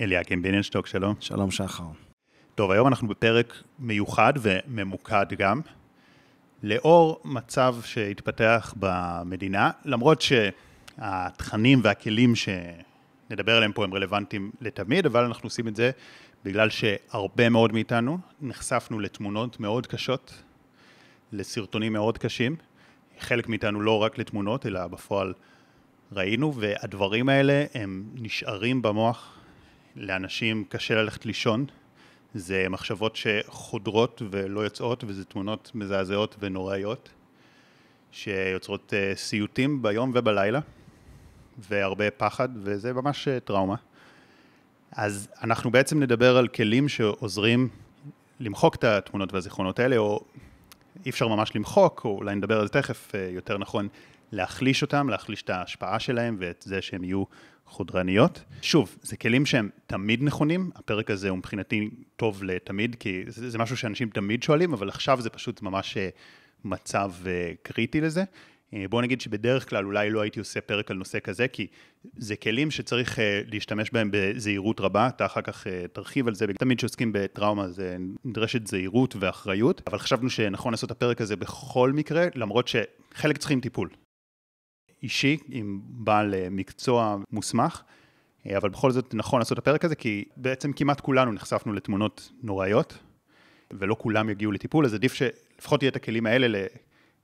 אליקים ביננשטוק, שלום. שלום שחר. טוב, היום אנחנו בפרק מיוחד וממוקד גם. לאור מצב שהתפתח במדינה, למרות שהתכנים והכלים שנדבר עליהם פה הם רלוונטיים לתמיד, אבל אנחנו עושים את זה בגלל שהרבה מאוד מאיתנו נחשפנו לתמונות מאוד קשות, לסרטונים מאוד קשים. חלק מאיתנו לא רק לתמונות, אלא בפועל ראינו, והדברים האלה הם נשארים במוח. לאנשים קשה ללכת לישון, זה מחשבות שחודרות ולא יוצאות, וזה תמונות מזעזעות ונוראיות, שיוצרות uh, סיוטים ביום ובלילה, והרבה פחד, וזה ממש uh, טראומה. אז אנחנו בעצם נדבר על כלים שעוזרים למחוק את התמונות והזיכרונות האלה, או אי אפשר ממש למחוק, או אולי נדבר על זה תכף, uh, יותר נכון, להחליש אותם, להחליש את ההשפעה שלהם ואת זה שהם יהיו חודרניות. שוב, זה כלים שהם תמיד נכונים, הפרק הזה הוא מבחינתי טוב לתמיד, כי זה, זה משהו שאנשים תמיד שואלים, אבל עכשיו זה פשוט ממש אה, מצב אה, קריטי לזה. אה, בואו נגיד שבדרך כלל אולי לא הייתי עושה פרק על נושא כזה, כי זה כלים שצריך להשתמש בהם בזהירות רבה, אתה אחר כך תרחיב על זה, תמיד כשעוסקים בטראומה זה נדרשת זהירות ואחריות, אבל חשבנו שנכון לעשות את הפרק הזה בכל מקרה, למרות שחלק צריכים טיפול. אישי עם בעל אה, מקצוע מוסמך, אה, אבל בכל זאת נכון לעשות את הפרק הזה, כי בעצם כמעט כולנו נחשפנו לתמונות נוראיות, ולא כולם יגיעו לטיפול, אז עדיף שלפחות יהיה את הכלים האלה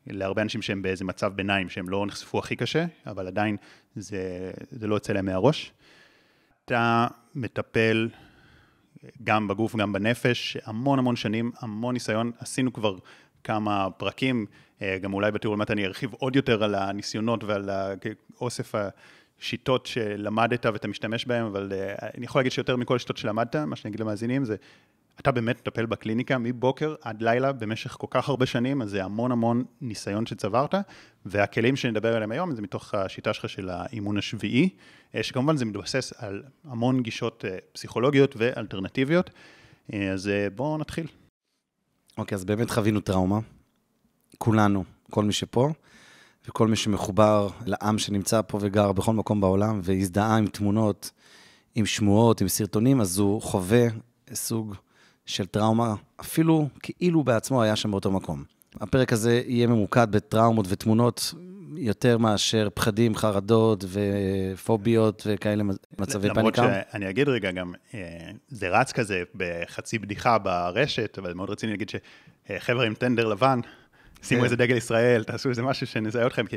להרבה אנשים שהם באיזה מצב ביניים, שהם לא נחשפו הכי קשה, אבל עדיין זה, זה לא יוצא להם מהראש. אתה מטפל גם בגוף, גם בנפש, המון המון שנים, המון ניסיון, עשינו כבר כמה פרקים, אה, גם אולי בתיאור למטה אני ארחיב עוד יותר על הניסיונות ועל אוסף השיטות שלמדת ואתה משתמש בהן, אבל אה, אני יכול להגיד שיותר מכל השיטות שלמדת, מה שאני אגיד למאזינים זה, אתה באמת מטפל בקליניקה מבוקר עד לילה במשך כל כך הרבה שנים, אז זה המון המון ניסיון שצברת, והכלים שנדבר עליהם היום זה מתוך השיטה שלך של האימון השביעי, אה, שכמובן זה מתבסס על המון גישות פסיכולוגיות ואלטרנטיביות, אז בואו נתחיל. אוקיי, אז באמת חווינו טראומה. כולנו, כל מי שפה, וכל מי שמחובר לעם שנמצא פה וגר בכל מקום בעולם, והזדהה עם תמונות, עם שמועות, עם סרטונים, אז הוא חווה סוג של טראומה, אפילו כאילו בעצמו היה שם באותו מקום. הפרק הזה יהיה ממוקד בטראומות ותמונות יותר מאשר פחדים, חרדות ופוביות וכאלה מצבי פניקה. למרות שאני אגיד רגע גם, אה, זה רץ כזה בחצי בדיחה ברשת, אבל מאוד רציני להגיד שחבר'ה עם טנדר לבן, שימו כן. איזה דגל ישראל, תעשו איזה משהו שנזהה אתכם, כי...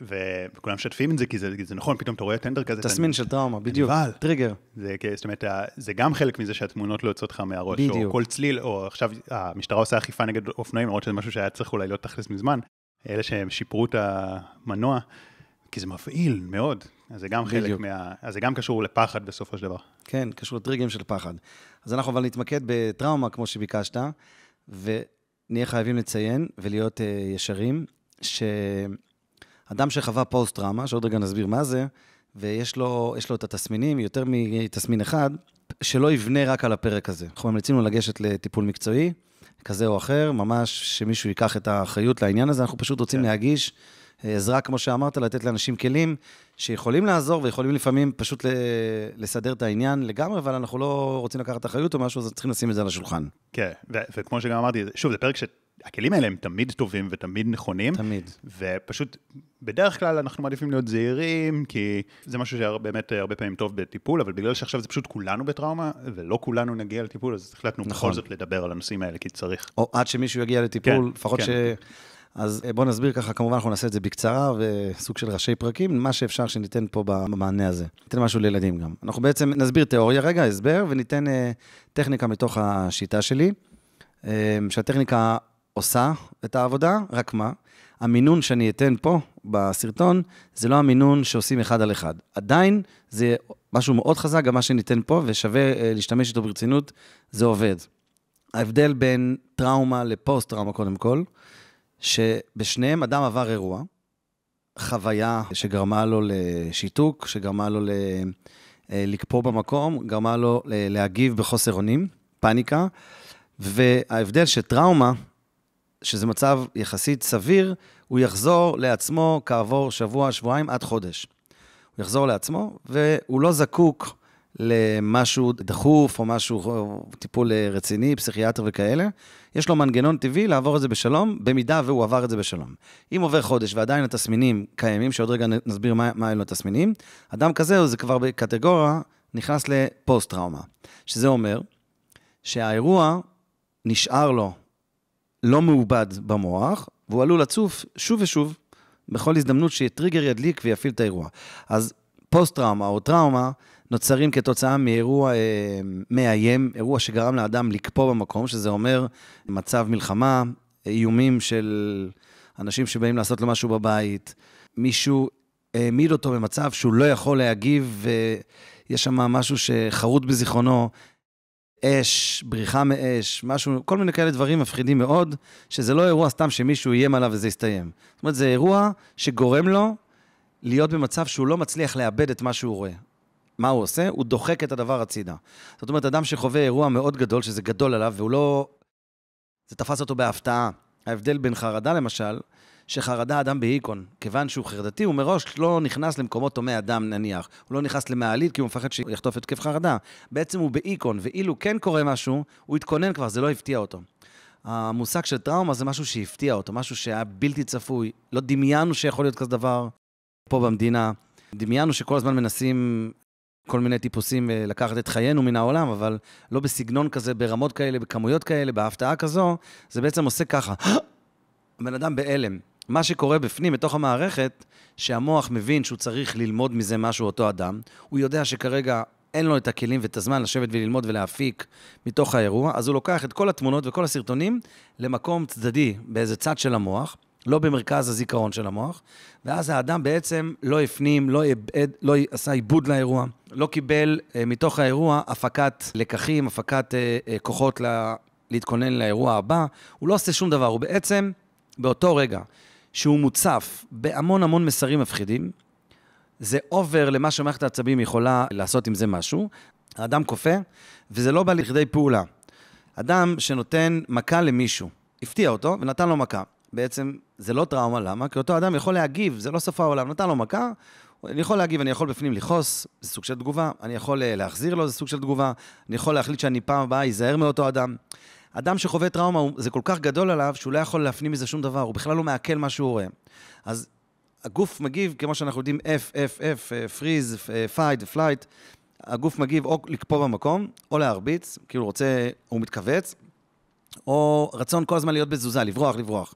וכולם משתפים את זה, כי זה, זה נכון, פתאום אתה רואה טנדר כזה. תסמין של טראומה, בדיוק, טריגר. זה, זאת אומרת, זה גם חלק מזה שהתמונות לא יוצאות לך מהראש. בדיוק. או כל צליל, או עכשיו המשטרה עושה אכיפה נגד אופנועים, למרות שזה משהו שהיה צריך אולי להיות תכלס מזמן. אלה שהם שיפרו את המנוע, כי זה מפעיל מאוד. אז זה גם בדיוק. חלק מה... אז זה גם קשור לפחד בסופו של דבר. כן, קשור לטריגרים של פחד. אז אנחנו אבל נתמקד בטראומה, כמו שביקשת, ונהיה חייבים לציין ולהיות uh, ישרים, שאדם שחווה פוסט-טראומה, שעוד רגע נסביר מה זה, ויש לו, לו את התסמינים, יותר מתסמין אחד, שלא יבנה רק על הפרק הזה. אנחנו ממליצים לו לגשת לטיפול מקצועי, כזה או אחר, ממש שמישהו ייקח את האחריות לעניין הזה, אנחנו פשוט רוצים כן. להגיש עזרה, כמו שאמרת, לתת לאנשים כלים שיכולים לעזור ויכולים לפעמים פשוט לסדר את העניין לגמרי, אבל אנחנו לא רוצים לקחת אחריות או משהו, אז צריכים לשים את זה על השולחן. כן, וכמו שגם אמרתי, שוב, זה פרק ש... הכלים האלה הם תמיד טובים ותמיד נכונים. תמיד. ופשוט, בדרך כלל אנחנו מעדיפים להיות זהירים, כי זה משהו שבאמת הרבה פעמים טוב בטיפול, אבל בגלל שעכשיו זה פשוט כולנו בטראומה, ולא כולנו נגיע לטיפול, אז החלטנו נכון. בכל זאת לדבר על הנושאים האלה, כי צריך. או עד שמישהו יגיע לטיפול, כן, לפחות כן. ש... אז אה, בואו נסביר ככה, כמובן אנחנו נעשה את זה בקצרה וסוג של ראשי פרקים, מה שאפשר שניתן פה במענה הזה. ניתן משהו לילדים גם. אנחנו בעצם נסביר תיאוריה רגע, הסבר, וניתן uh, טכניקה מתוך השיטה שלי, uh, שהטכניקה עושה את העבודה, רק מה? המינון שאני אתן פה בסרטון, זה לא המינון שעושים אחד על אחד. עדיין זה משהו מאוד חזק, גם מה שניתן פה, ושווה uh, להשתמש איתו ברצינות, זה עובד. ההבדל בין טראומה לפוסט-טראומה קודם כל, שבשניהם אדם עבר אירוע, חוויה שגרמה לו לשיתוק, שגרמה לו אה, לקפוא במקום, גרמה לו להגיב בחוסר אונים, פאניקה, וההבדל שטראומה, שזה מצב יחסית סביר, הוא יחזור לעצמו כעבור שבוע, שבועיים, עד חודש. הוא יחזור לעצמו, והוא לא זקוק למשהו דחוף או משהו, או טיפול רציני, פסיכיאטר וכאלה, יש לו מנגנון טבעי לעבור את זה בשלום, במידה והוא עבר את זה בשלום. אם עובר חודש ועדיין התסמינים קיימים, שעוד רגע נסביר מה, מה אלו התסמינים, אדם כזה, זה כבר בקטגוריה, נכנס לפוסט-טראומה. שזה אומר שהאירוע נשאר לו לא מעובד במוח, והוא עלול לצוף שוב ושוב, בכל הזדמנות שטריגר ידליק ויפעיל את האירוע. אז פוסט-טראומה או טראומה נוצרים כתוצאה מאירוע אה, מאיים, אירוע שגרם לאדם לקפוא במקום, שזה אומר מצב מלחמה, איומים של אנשים שבאים לעשות לו משהו בבית, מישהו העמיד אותו במצב שהוא לא יכול להגיב, ויש שם משהו שחרוט בזיכרונו, אש, בריחה מאש, משהו, כל מיני כאלה דברים מפחידים מאוד, שזה לא אירוע סתם שמישהו איים עליו וזה יסתיים. זאת אומרת, זה אירוע שגורם לו להיות במצב שהוא לא מצליח לאבד את מה שהוא רואה. מה הוא עושה? הוא דוחק את הדבר הצידה. זאת אומרת, אדם שחווה אירוע מאוד גדול, שזה גדול עליו, והוא לא... זה תפס אותו בהפתעה. ההבדל בין חרדה, למשל, שחרדה אדם בהיקון, כיוון שהוא חרדתי, הוא מראש לא נכנס למקומות הומי אדם, נניח. הוא לא נכנס למעלית כי הוא מפחד שיחטוף התקף חרדה. בעצם הוא בהיקון, ואילו כן קורה משהו, הוא התכונן כבר, זה לא הפתיע אותו. המושג של טראומה זה משהו שהפתיע אותו, משהו שהיה בלתי צפוי. לא דמיינו שיכול להיות כזה דבר פה במדינה. דמיינו שכל הזמן מנסים כל מיני טיפוסים אה, לקחת את חיינו מן העולם, אבל לא בסגנון כזה, ברמות כאלה, בכמויות כאלה, בהפתעה כזו, זה בעצם עושה ככה. הבן אדם בהלם. מה שקורה בפנים, בתוך המערכת, שהמוח מבין שהוא צריך ללמוד מזה משהו, אותו אדם, הוא יודע שכרגע אין לו את הכלים ואת הזמן לשבת וללמוד ולהפיק מתוך האירוע, אז הוא לוקח את כל התמונות וכל הסרטונים למקום צדדי, באיזה צד של המוח, לא במרכז הזיכרון של המוח, ואז האדם בעצם לא הפנים, לא, איבד, לא עשה עיבוד לאירוע, לא קיבל אה, מתוך האירוע הפקת לקחים, הפקת אה, אה, כוחות לה, להתכונן לאירוע הבא, הוא לא עושה שום דבר, הוא בעצם, באותו רגע שהוא מוצף בהמון המון מסרים מפחידים, זה אובר למה שמערכת העצבים יכולה לעשות עם זה משהו, האדם כופה, וזה לא בא לכדי פעולה. אדם שנותן מכה למישהו, הפתיע אותו ונתן לו מכה. בעצם זה לא טראומה, למה? כי אותו אדם יכול להגיב, זה לא סוף העולם, נתן לו מכה, אני יכול להגיב, אני יכול בפנים לכעוס, זה סוג של תגובה, אני יכול אה, להחזיר לו, זה סוג של תגובה, אני יכול להחליט שאני פעם הבאה אזהר מאותו אדם. אדם שחווה טראומה, זה כל כך גדול עליו, שהוא לא יכול להפנים מזה שום דבר, הוא בכלל לא מעכל מה שהוא רואה. אז הגוף מגיב, כמו שאנחנו יודעים, F, F, F, freeze, fight, flight, הגוף מגיב או לקפוא במקום, או להרביץ, כאילו רוצה, הוא מתכווץ, או רצון כל הזמן להיות בתזוזה, לברוח, לברוח.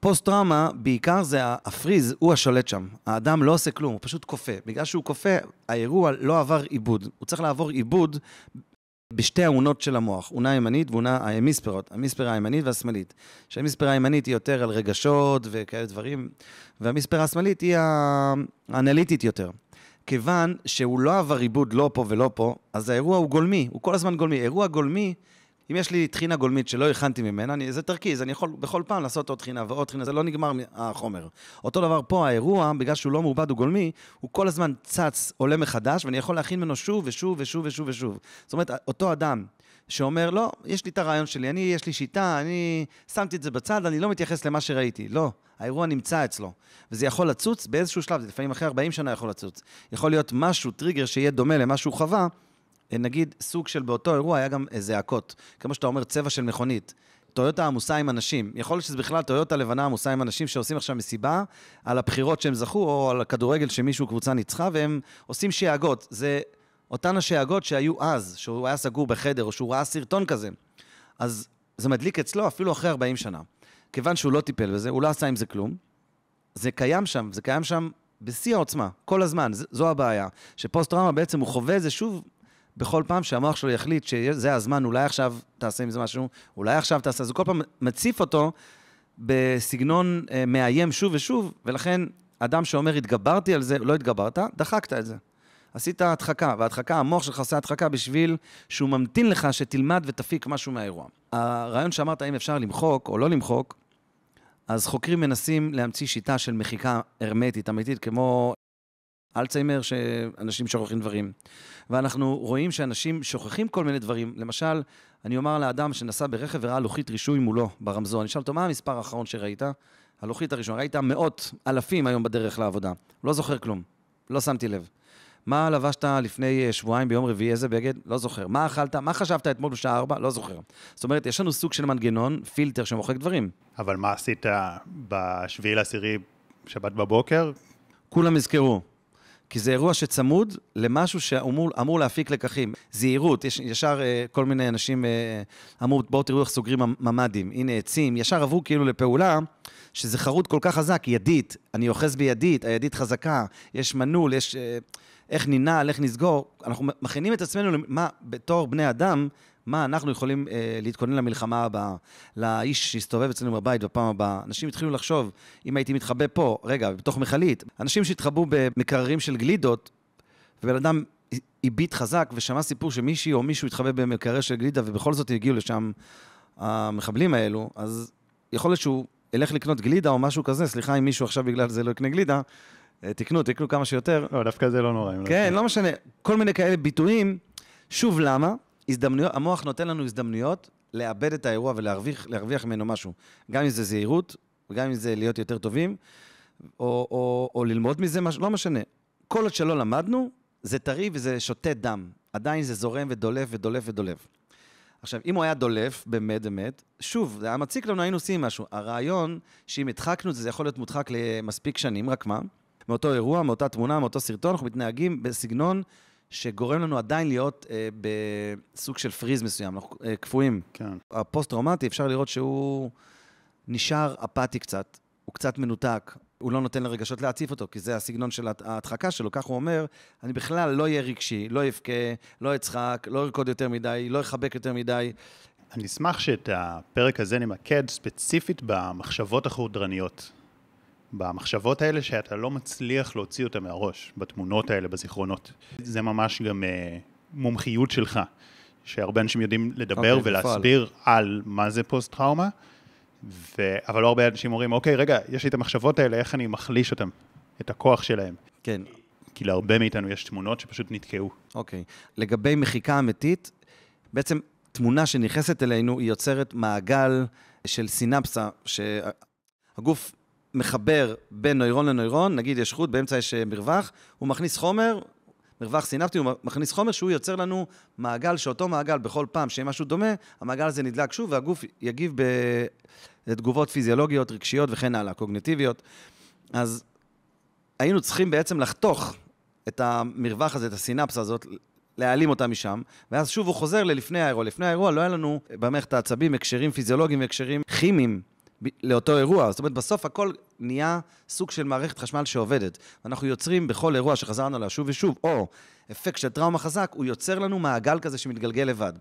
פוסט-טראומה, בעיקר זה הפריז, הוא השולט שם. האדם לא עושה כלום, הוא פשוט כופה. בגלל שהוא כופה, האירוע לא עבר עיבוד. הוא צריך לעבור עיבוד בשתי האונות של המוח, אונה הימנית ואונה ההמיספרות, המספרה הימנית והשמאלית. שהמספרה הימנית היא יותר על רגשות וכאלה דברים, והמספרה השמאלית היא האנליטית יותר. כיוון שהוא לא עבר עיבוד לא פה ולא פה, אז האירוע הוא גולמי, הוא כל הזמן גולמי. אירוע גולמי אם יש לי טחינה גולמית שלא הכנתי ממנה, אני, זה תרכיז, אני יכול בכל פעם לעשות עוד טחינה ועוד טחינה, זה לא נגמר החומר. אותו דבר פה, האירוע, בגלל שהוא לא מעובד, הוא גולמי, הוא כל הזמן צץ, עולה מחדש, ואני יכול להכין ממנו שוב ושוב ושוב ושוב ושוב. זאת אומרת, אותו אדם שאומר, לא, יש לי את הרעיון שלי, אני, יש לי שיטה, אני שמתי את זה בצד, אני לא מתייחס למה שראיתי. לא, האירוע נמצא אצלו. וזה יכול לצוץ באיזשהו שלב, זה לפעמים אחרי 40 שנה יכול לצוץ. יכול להיות משהו, טריגר, שיהיה דומה למה שהוא חווה, נגיד, סוג של באותו אירוע היה גם זעקות. כמו שאתה אומר, צבע של מכונית. טויוטה עמוסה עם אנשים. יכול להיות שזה בכלל טויוטה לבנה עמוסה עם אנשים שעושים עכשיו מסיבה על הבחירות שהם זכו, או על הכדורגל שמישהו, קבוצה ניצחה, והם עושים שאגות. זה אותן השאגות שהיו אז, שהוא היה סגור בחדר, או שהוא ראה סרטון כזה. אז זה מדליק אצלו אפילו אחרי 40 שנה. כיוון שהוא לא טיפל בזה, הוא לא עשה עם זה כלום. זה קיים שם, זה קיים שם בשיא העוצמה, כל הזמן, זו הבעיה. שפוסט-טראומה בעצם הוא חווה את זה שוב בכל פעם שהמוח שלו יחליט שזה הזמן, אולי עכשיו תעשה עם זה משהו, אולי עכשיו תעשה, אז הוא כל פעם מציף אותו בסגנון אה, מאיים שוב ושוב, ולכן אדם שאומר, התגברתי על זה, לא התגברת, דחקת את זה. עשית הדחקה, והדחקה, המוח שלך עושה הדחקה בשביל שהוא ממתין לך שתלמד ותפיק משהו מהאירוע. הרעיון שאמרת, האם אפשר למחוק או לא למחוק, אז חוקרים מנסים להמציא שיטה של מחיקה הרמטית, אמיתית, כמו אלצהיימר, שאנשים שוכחים דברים. ואנחנו רואים שאנשים שוכחים כל מיני דברים. למשל, אני אומר לאדם שנסע ברכב וראה לוחית רישוי מולו ברמזור, אני אשאל אותו, מה המספר האחרון שראית? הלוחית הראשונה, ראית מאות, אלפים היום בדרך לעבודה. לא זוכר כלום, לא שמתי לב. מה לבשת לפני שבועיים ביום רביעי, איזה בגד? לא זוכר. מה אכלת? מה חשבת אתמול בשעה 4? לא זוכר. זאת אומרת, יש לנו סוג של מנגנון, פילטר שמוחק דברים. אבל מה עשית בשביעי לעשירי, שבת בבוקר? כולם יזכרו. כי זה אירוע שצמוד למשהו שאמור להפיק לקחים. זהירות, יש ישר uh, כל מיני אנשים uh, אמרו, בואו תראו איך סוגרים ממ"דים, הנה עצים, ישר עברו כאילו לפעולה, שזה חרוט כל כך חזק, ידית, אני אוחז בידית, הידית חזקה, יש מנעול, יש uh, איך ננעל, איך נסגור. אנחנו מכינים את עצמנו, מה, בתור בני אדם, מה אנחנו יכולים אה, להתכונן למלחמה הבאה, לאיש שיסתובב אצלנו בבית בפעם הבאה. אנשים התחילו לחשוב, אם הייתי מתחבא פה, רגע, בתוך מכלית, אנשים שהתחבאו במקררים של גלידות, ובן אדם הביט חזק ושמע סיפור שמישהי או מישהו התחבא במקרר של גלידה, ובכל זאת הגיעו לשם המחבלים האלו, אז יכול להיות שהוא ילך לקנות גלידה או משהו כזה, סליחה אם מישהו עכשיו בגלל זה לא יקנה גלידה, אה, תקנו, תקנו כמה שיותר. לא, דווקא זה לא נורא. לא כן, לא משנה. כל מיני כאלה ביטויים. שוב, למה? הזדמנויות, המוח נותן לנו הזדמנויות לאבד את האירוע ולהרוויח ממנו משהו. גם אם זה זהירות, וגם אם זה להיות יותר טובים, או, או, או ללמוד מזה, מש, לא משנה. כל עוד שלא למדנו, זה טרי וזה שותה דם. עדיין זה זורם ודולף ודולף ודולף. עכשיו, אם הוא היה דולף, באמת באמת, שוב, זה היה מציק לנו, היינו עושים משהו. הרעיון, שאם הדחקנו את זה, זה יכול להיות מודחק למספיק שנים, רק מה? מאותו אירוע, מאותה תמונה, מאותו סרטון, אנחנו מתנהגים בסגנון שגורם לנו עדיין להיות אה, בסוג של freeze מסוים, אנחנו אה, קפואים. כן. הפוסט-טראומטי, אפשר לראות שהוא נשאר אפאתי קצת, הוא קצת מנותק, הוא לא נותן לרגשות להציף אותו, כי זה הסגנון של ההדחקה שלו, כך הוא אומר, אני בכלל לא אהיה רגשי, לא אבכה, לא אצחק, לא ארקוד יותר מדי, לא אחבק יותר מדי. אני אשמח שאת הפרק הזה נמקד ספציפית במחשבות החודרניות. במחשבות האלה שאתה לא מצליח להוציא אותן מהראש, בתמונות האלה, בזיכרונות. זה ממש גם uh, מומחיות שלך, שהרבה אנשים יודעים לדבר okay, אוקיי, ולהסביר בפועל. על מה זה פוסט-טראומה, ו... אבל לא הרבה אנשים אומרים, אוקיי, רגע, יש לי את המחשבות האלה, איך אני מחליש אותן, את הכוח שלהן. כן. כי להרבה מאיתנו יש תמונות שפשוט נתקעו. אוקיי. לגבי מחיקה אמיתית, בעצם תמונה שנכנסת אלינו, היא יוצרת מעגל של סינפסה, שהגוף מחבר בין נוירון לנוירון, נגיד יש חוט, באמצע יש אה, מרווח, הוא מכניס חומר, מרווח סינפטי, הוא מכניס חומר שהוא יוצר לנו מעגל, שאותו מעגל, בכל פעם שיהיה משהו דומה, המעגל הזה נדלק שוב, והגוף יגיב בתגובות פיזיולוגיות, רגשיות וכן הלאה, קוגנטיביות. אז היינו צריכים בעצם לחתוך את המרווח הזה, את הסינפסה הזאת, להעלים אותה משם, ואז שוב הוא חוזר ללפני האירוע. לפני האירוע לא היה לנו במערכת העצבים הקשרים פיזיולוגיים והקשרים כימיים לאותו אירוע. זאת אומרת, בסוף הכל נהיה סוג של מערכת חשמל שעובדת. אנחנו יוצרים בכל אירוע שחזרנו עליו שוב ושוב, או אפקט של טראומה חזק, הוא יוצר לנו מעגל כזה שמתגלגל לבד.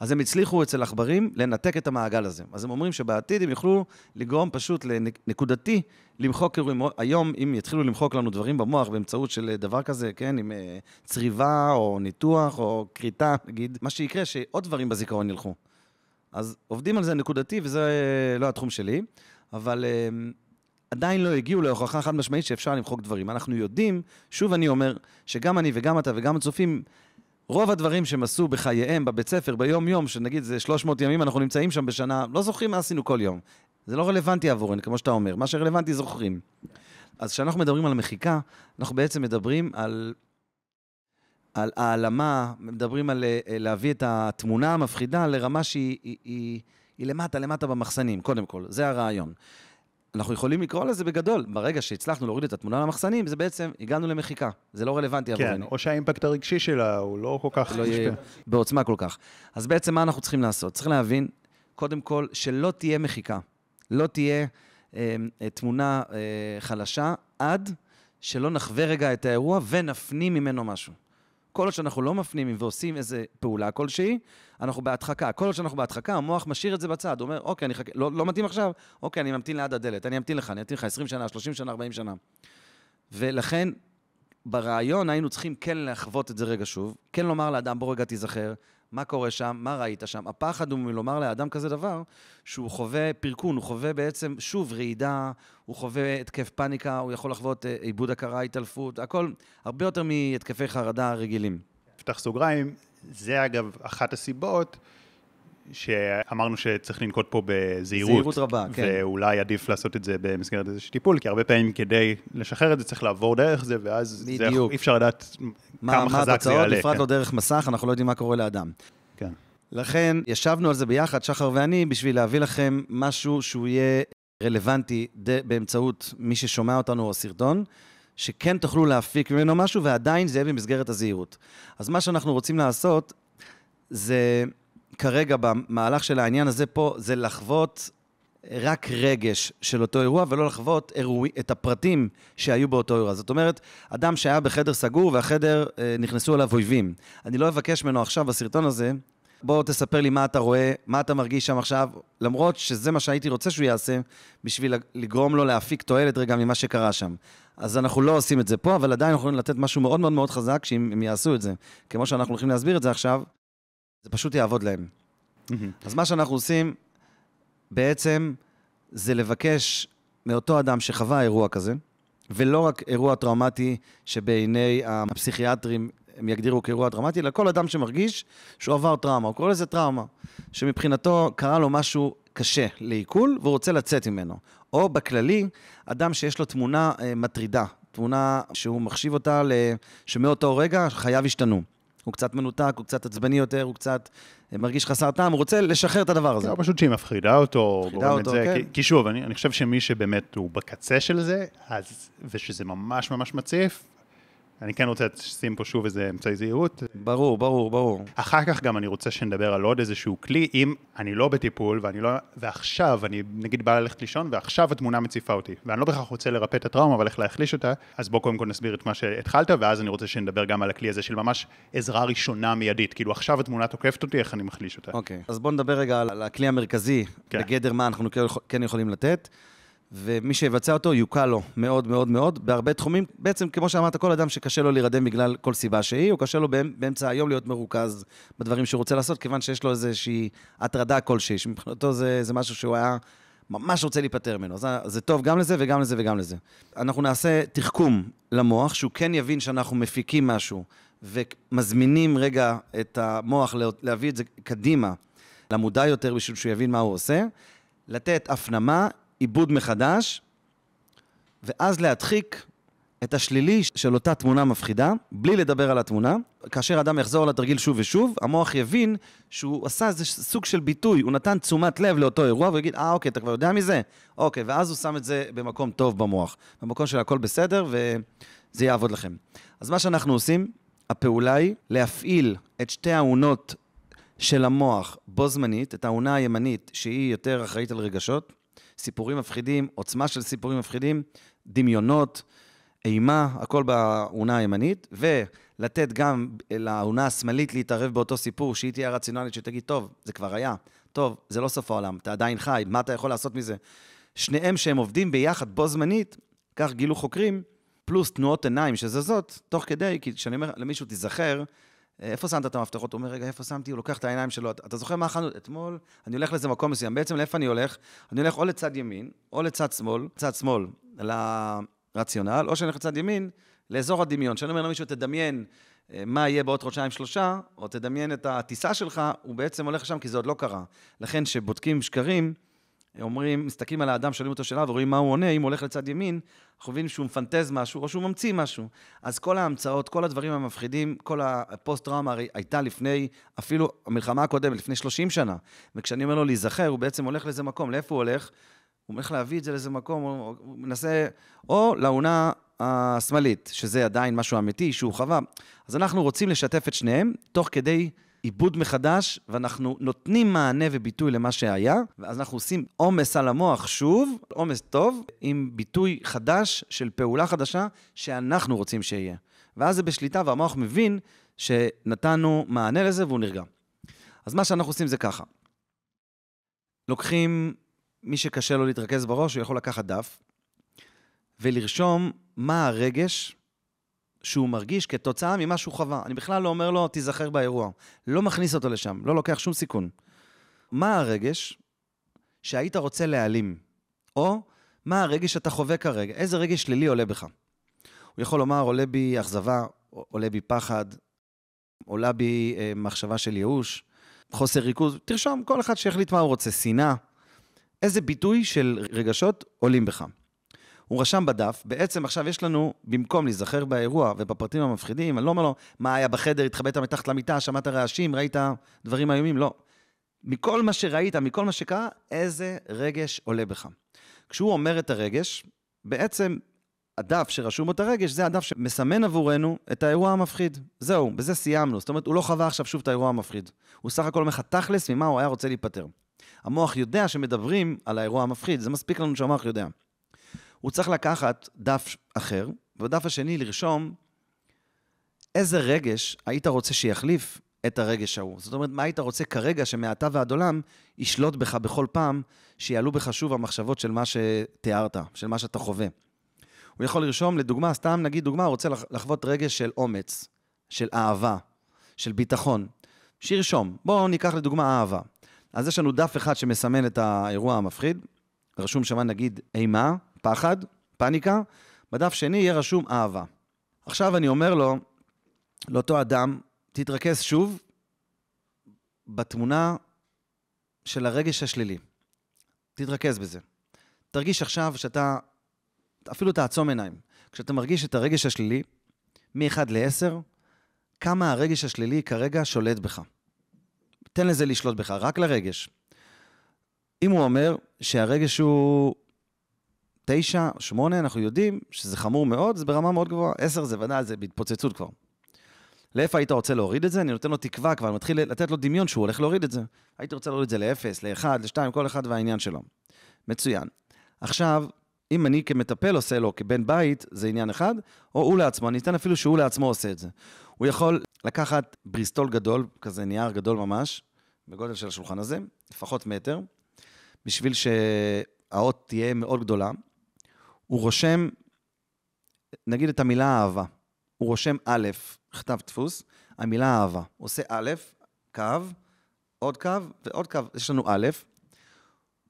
אז הם הצליחו אצל עכברים לנתק את המעגל הזה. אז הם אומרים שבעתיד הם יוכלו לגרום פשוט לנקודתי למחוק אירועים. היום, אם יתחילו למחוק לנו דברים במוח באמצעות של דבר כזה, כן, עם אה, צריבה או ניתוח או כריתה, נגיד, מה שיקרה, שעוד דברים בזיכרון ילכו. אז עובדים על זה נקודתי, וזה לא התחום שלי, אבל uh, עדיין לא הגיעו להוכחה חד משמעית שאפשר למחוק דברים. אנחנו יודעים, שוב אני אומר, שגם אני וגם אתה וגם הצופים, רוב הדברים שהם עשו בחייהם, בבית ספר, ביום-יום, שנגיד זה 300 ימים, אנחנו נמצאים שם בשנה, לא זוכרים מה עשינו כל יום. זה לא רלוונטי עבורנו, כמו שאתה אומר. מה שרלוונטי זוכרים. אז כשאנחנו מדברים על מחיקה, אנחנו בעצם מדברים על על העלמה, מדברים על אה, להביא את התמונה המפחידה לרמה שהיא היא, היא, היא למטה, למטה במחסנים, קודם כל, זה הרעיון. אנחנו יכולים לקרוא לזה בגדול, ברגע שהצלחנו להוריד את התמונה למחסנים, זה בעצם, הגענו למחיקה, זה לא רלוונטי עבורנו. כן, או שהאימפקט הרגשי שלה הוא לא כל כך... לא יהיה בעוצמה כל כך. אז בעצם מה אנחנו צריכים לעשות? צריך להבין, קודם כל, שלא תהיה מחיקה. לא תהיה אה, אה תמונה אה, חלשה, עד שלא נחווה רגע את האירוע ונפנים ממנו משהו. כל עוד שאנחנו לא מפנימים ועושים איזה פעולה כלשהי, אנחנו בהדחקה. כל עוד שאנחנו בהדחקה, המוח משאיר את זה בצד. הוא אומר, אוקיי, אני חכה, לא, לא מתאים עכשיו? אוקיי, אני ממתין ליד הדלת, אני אמתין לך, אני אמתין לך 20 שנה, 30 שנה, 40 שנה. ולכן, ברעיון היינו צריכים כן לחוות את זה רגע שוב, כן לומר לאדם, בוא רגע תיזכר, מה קורה שם, מה ראית שם. הפחד הוא מלומר לאדם כזה דבר, שהוא חווה פרקון, הוא חווה בעצם, שוב, רעידה, הוא חווה התקף פאניקה, הוא יכול לחוות אה, עיבוד הכרה, התעלפות, הכל הרבה יותר מהתקפי חרדה רגילים. פתח סוגריים, זה אגב אחת הסיבות שאמרנו שצריך לנקוט פה בזהירות. זהירות רבה, כן. ואולי עדיף לעשות את זה במסגרת איזשהו טיפול, כי הרבה פעמים כדי לשחרר את זה צריך לעבור דרך זה, ואז זה, אי אפשר לדעת מה, כמה מה חזק זה התוצאות, יעלה. בפרט כן. לא דרך מסך, אנחנו לא יודעים מה קורה לאדם. כן. לכן, ישבנו על זה ביחד, שחר ואני, בשביל להביא לכם משהו שהוא יהיה רלוונטי ד... באמצעות מי ששומע אותנו או סרטון, שכן תוכלו להפיק ממנו משהו, ועדיין זה יהיה במסגרת הזהירות. אז מה שאנחנו רוצים לעשות, זה כרגע, במהלך של העניין הזה פה, זה לחוות רק רגש של אותו אירוע, ולא לחוות אירוע, את הפרטים שהיו באותו אירוע. זאת אומרת, אדם שהיה בחדר סגור והחדר, אה, נכנסו אליו אויבים. אני לא אבקש ממנו עכשיו בסרטון הזה, בוא תספר לי מה אתה רואה, מה אתה מרגיש שם עכשיו, למרות שזה מה שהייתי רוצה שהוא יעשה, בשביל לגרום לו להפיק תועלת רגע ממה שקרה שם. אז אנחנו לא עושים את זה פה, אבל עדיין אנחנו יכולים לתת משהו מאוד מאוד מאוד חזק, שאם הם יעשו את זה, כמו שאנחנו הולכים להסביר את זה עכשיו, זה פשוט יעבוד להם. מהמם. אז מה שאנחנו עושים בעצם זה לבקש מאותו אדם שחווה אירוע כזה, ולא רק אירוע טראומטי שבעיני הפסיכיאטרים הם יגדירו כאירוע טראומטי, אלא כל אדם שמרגיש שהוא עבר טראומה, הוא קורא לזה טראומה, שמבחינתו קרה לו משהו קשה לעיכול והוא רוצה לצאת ממנו. או בכללי, אדם שיש לו תמונה אה, מטרידה, תמונה שהוא מחשיב אותה ל... שמאותו רגע חייו השתנו. הוא קצת מנותק, הוא קצת עצבני יותר, הוא קצת אה, מרגיש חסר טעם, הוא רוצה לשחרר את הדבר הזה. זה פשוט שהיא מפחידה אותו, מפחידה אותו, זה, כן. כי, כי שוב, אני, אני חושב שמי שבאמת הוא בקצה של זה, אז, ושזה ממש ממש מציף, אני כן רוצה לשים פה שוב איזה אמצעי זהירות. ברור, ברור, ברור. אחר כך גם אני רוצה שנדבר על עוד איזשהו כלי, אם אני לא בטיפול, ואני לא, ועכשיו, אני נגיד בא ללכת לישון, ועכשיו התמונה מציפה אותי, ואני לא בהכרח רוצה לרפא את הטראומה, אבל איך להחליש אותה, אז בוא קודם כל נסביר את מה שהתחלת, ואז אני רוצה שנדבר גם על הכלי הזה של ממש עזרה ראשונה מיידית, כאילו עכשיו התמונה תוקפת אותי, איך אני מחליש אותה. אוקיי. אז בואו נדבר רגע על הכלי המרכזי, כן. בגדר מה אנחנו כן כן יכולים לתת, ומי שיבצע אותו יוקל לו מאוד מאוד מאוד, בהרבה תחומים. בעצם, כמו שאמרת, כל אדם שקשה לו להירדם בגלל כל סיבה שהיא, או קשה לו באמ- באמצע היום להיות מרוכז בדברים שהוא רוצה לעשות, כיוון שיש לו איזושהי הטרדה כלשהי, שמבחינתו זה, זה משהו שהוא היה ממש רוצה להיפטר ממנו. זה, זה טוב גם לזה וגם לזה וגם לזה. אנחנו נעשה תחכום למוח, שהוא כן יבין שאנחנו מפיקים משהו, ומזמינים רגע את המוח לה- להביא את זה קדימה, למודע יותר, בשביל שהוא יבין מה הוא עושה, לתת הפנמה, עיבוד מחדש, ואז להדחיק את השלילי של אותה תמונה מפחידה, בלי לדבר על התמונה. כאשר אדם יחזור על התרגיל שוב ושוב, המוח יבין שהוא עשה איזה סוג של ביטוי, הוא נתן תשומת לב לאותו אירוע, והוא יגיד, אה, אוקיי, אתה כבר יודע מזה? אוקיי, ואז הוא שם את זה במקום טוב במוח, במקום של הכל בסדר, וזה יעבוד לכם. אז מה שאנחנו עושים, הפעולה היא להפעיל את שתי האונות של המוח בו זמנית, את האונה הימנית, שהיא יותר אחראית על רגשות, סיפורים מפחידים, עוצמה של סיפורים מפחידים, דמיונות, אימה, הכל באונה הימנית, ולתת גם לאונה השמאלית להתערב באותו סיפור, שהיא תהיה רציונלית, שתגיד, טוב, זה כבר היה, טוב, זה לא סוף העולם, אתה עדיין חי, מה אתה יכול לעשות מזה? שניהם שהם עובדים ביחד בו זמנית, כך גילו חוקרים, פלוס תנועות עיניים שזזות, תוך כדי, כי כשאני אומר למישהו, תיזכר, איפה שמת את המפתחות? הוא אומר, רגע, איפה שמתי? הוא לוקח את העיניים שלו. אתה אתה זוכר מה אכלנו? אתמול, אני הולך לאיזה מקום מסוים. בעצם לאיפה אני הולך? אני הולך או לצד ימין, או לצד שמאל, צד שמאל, לרציונל, או שאני הולך לצד ימין, לאזור הדמיון. כשאני אומר למישהו, תדמיין אה, מה יהיה בעוד חודשיים-שלושה, או תדמיין את הטיסה שלך, הוא בעצם הולך לשם כי זה עוד לא קרה. לכן, כשבודקים שקרים, אומרים, מסתכלים על האדם, שואלים אותו שאלה ורואים מה הוא עונה, אם הוא הולך לצד ימין, אנחנו מבינים שהוא מפנטז משהו או שהוא ממציא משהו. אז כל ההמצאות, כל הדברים המפחידים, כל הפוסט-טראומה הרי הייתה לפני, אפילו המלחמה הקודמת, לפני 30 שנה. וכשאני אומר לו להיזכר, הוא בעצם הולך לאיזה מקום. לאיפה הוא הולך? הוא הולך להביא את זה לאיזה מקום, הוא מנסה, או לאונה השמאלית, שזה עדיין משהו אמיתי שהוא חווה. אז אנחנו רוצים לשתף את שניהם, תוך כדי עיבוד מחדש, ואנחנו נותנים מענה וביטוי למה שהיה, ואז אנחנו עושים עומס על המוח שוב, עומס טוב, עם ביטוי חדש של פעולה חדשה שאנחנו רוצים שיהיה. ואז זה בשליטה, והמוח מבין שנתנו מענה לזה והוא נרגע. אז מה שאנחנו עושים זה ככה. לוקחים, מי שקשה לו להתרכז בראש, הוא יכול לקחת דף ולרשום מה הרגש שהוא מרגיש כתוצאה ממה שהוא חווה. אני בכלל לא אומר לו, תיזכר באירוע. לא מכניס אותו לשם, לא לוקח שום סיכון. מה הרגש שהיית רוצה להעלים? או מה הרגש שאתה חווה כרגע? איזה רגש שלילי עולה בך? הוא יכול לומר, עולה בי אכזבה, עולה בי פחד, עולה בי אה, מחשבה של ייאוש, חוסר ריכוז, תרשום, כל אחד שיחליט מה הוא רוצה, שנאה. איזה ביטוי של רגשות עולים בך. הוא רשם בדף, בעצם עכשיו יש לנו, במקום להיזכר באירוע ובפרטים המפחידים, אני לא אומר לו, מה היה בחדר, התחבאת מתחת למיטה, שמעת רעשים, ראית דברים איומים, לא. מכל מה שראית, מכל מה שקרה, איזה רגש עולה בך. כשהוא אומר את הרגש, בעצם הדף שרשום את הרגש, זה הדף שמסמן עבורנו את האירוע המפחיד. זהו, בזה סיימנו. זאת אומרת, הוא לא חווה עכשיו שוב את האירוע המפחיד. הוא סך הכל אומר לך תכלס ממה הוא היה רוצה להיפטר. המוח יודע שמדברים על האירוע המפחיד, זה מספיק לנו שהמוח יודע. הוא צריך לקחת דף אחר, ובדף השני לרשום איזה רגש היית רוצה שיחליף את הרגש ההוא. זאת אומרת, מה היית רוצה כרגע שמעתה ועד עולם ישלוט בך בכל פעם שיעלו בך שוב המחשבות של מה שתיארת, של מה שאתה חווה. הוא יכול לרשום, לדוגמה, סתם נגיד דוגמה, הוא רוצה לחוות רגש של אומץ, של אהבה, של ביטחון. שירשום. בואו ניקח לדוגמה אהבה. אז יש לנו דף אחד שמסמן את האירוע המפחיד, רשום שם נגיד אימה, פחד, פניקה, בדף שני יהיה רשום אהבה. עכשיו אני אומר לו, לאותו אדם, תתרכז שוב בתמונה של הרגש השלילי. תתרכז בזה. תרגיש עכשיו שאתה, אפילו תעצום עיניים. כשאתה מרגיש את הרגש השלילי, מ-1 ל-10, כמה הרגש השלילי כרגע שולט בך. תן לזה לשלוט בך, רק לרגש. אם הוא אומר שהרגש הוא 9, 8, אנחנו יודעים שזה חמור מאוד, זה ברמה מאוד גבוהה. 10 זה ודאי, זה בהתפוצצות כבר. לאיפה היית רוצה להוריד את זה? אני נותן לו תקווה כבר, אני מתחיל לתת לו דמיון שהוא הולך להוריד את זה. הייתי רוצה להוריד את זה ל-0, ל-1, ל-2, כל אחד והעניין שלו. מצוין. עכשיו, אם אני כמטפל עושה לו כבן בית, זה עניין אחד, או הוא לעצמו, אני אתן אפילו שהוא לעצמו עושה את זה. הוא יכול לקחת בריסטול גדול, כזה נייר גדול ממש, בגודל של השולחן הזה, לפחות מטר, בשביל שהאות תהיה מאוד גדולה. הוא רושם, נגיד את המילה אהבה. הוא רושם א', כתב דפוס, המילה אהבה. עושה א', קו, עוד קו ועוד קו, יש לנו א',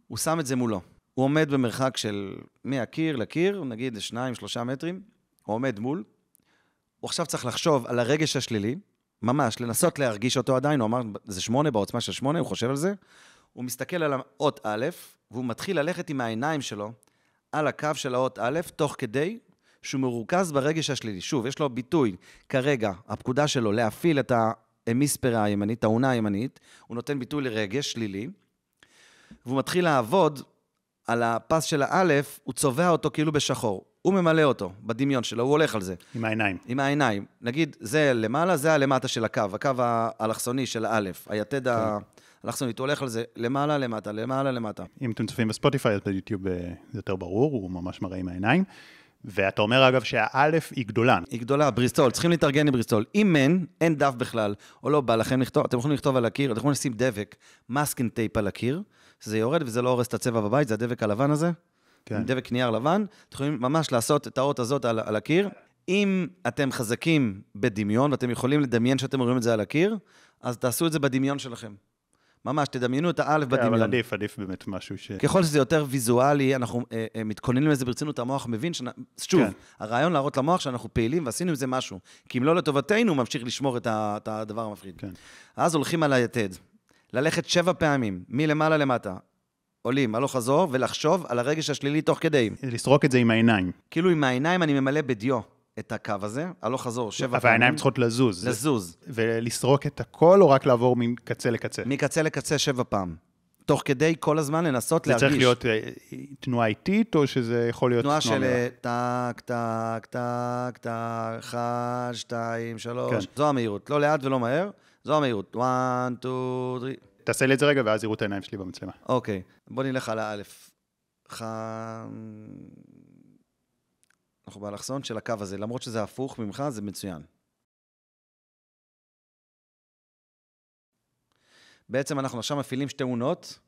הוא שם את זה מולו. הוא עומד במרחק של מהקיר לקיר, נגיד שניים, שלושה מטרים, הוא עומד מול. הוא עכשיו צריך לחשוב על הרגש השלילי, ממש, לנסות להרגיש אותו עדיין, הוא אמר, זה שמונה בעוצמה של שמונה, הוא חושב על זה. הוא מסתכל על האות א', והוא מתחיל ללכת עם העיניים שלו על הקו של האות א', תוך כדי שהוא מרוכז ברגש השלילי. שוב, יש לו ביטוי, כרגע, הפקודה שלו להפעיל את האמיספרה הימנית, האונה הימנית, הוא נותן ביטוי לרגש שלילי, והוא מתחיל לעבוד על הפס של האלף, הוא צובע אותו כאילו בשחור. הוא ממלא אותו בדמיון שלו, הוא הולך על זה. עם העיניים. עם העיניים. נגיד, זה למעלה, זה הלמטה של הקו, הקו האלכסוני של האלף, היתד כן. האלכסונית, הוא הולך על זה למעלה, למטה, למעלה, למטה. אם אתם צופים בספוטיפיי, אז ביוטיוב אה, זה יותר ברור, הוא ממש מראה עם העיניים. ואתה אומר, אגב, שהאלף היא גדולה. היא גדולה, בריסטול, צריכים להתארגן עם בריסטול. אם אין, אין דף בכלל, או לא בא לכם לכתוב, אתם יכולים לכתוב על הקיר, אתם יכולים לשים דבק, masking tape על הקיר, שזה יורד וזה לא הורס את הצבע בבית, זה הדבק הלבן הזה. כן. עם דבק נייר לבן, אתם יכולים ממש לעשות את האות הזאת על, על הקיר. אם אתם חזקים בדמיון, ואתם יכולים לדמיין שאתם רואים את זה על הקיר, אז תעשו את זה בדמיון שלכם. ממש, תדמיינו את האלף כן, בדמיון. אבל עדיף, עדיף באמת משהו ש... ככל שזה יותר ויזואלי, אנחנו אה, אה, מתכוננים לזה ברצינות, המוח מבין, ש... שוב, כן. הרעיון להראות למוח שאנחנו פעילים ועשינו עם זה משהו. כי אם לא לטובתנו, הוא ממשיך לשמור את, ה, את הדבר המפחיד. כן. אז הולכים על היתד. ללכת שבע פעמים, מלמעלה למטה, עולים, הלוך חזור, ולחשוב על הרגש השלילי תוך כדי. לסרוק את זה עם העיניים. כאילו עם העיניים אני ממלא בדיו. את הקו הזה, הלוך חזור, שבע פעמים. אבל העיניים צריכות לזוז. לזוז. ולסרוק את הכל, או רק לעבור מקצה לקצה? מקצה לקצה שבע פעם. תוך כדי כל הזמן לנסות להרגיש. זה צריך להיות אה, תנועה איטית, או שזה יכול להיות תנועה של אה, טק, טק, טק, טק, אחד, שתיים, שלוש. כן. זו המהירות. לא לאט ולא מהר, זו המהירות. 1, 2, 3. תעשה לי את זה רגע, ואז יראו את העיניים שלי במצלמה. אוקיי, בוא נלך על האלף. ח... אנחנו באלכסון של הקו הזה, למרות שזה הפוך ממך, זה מצוין. בעצם אנחנו עכשיו מפעילים שתי אונות,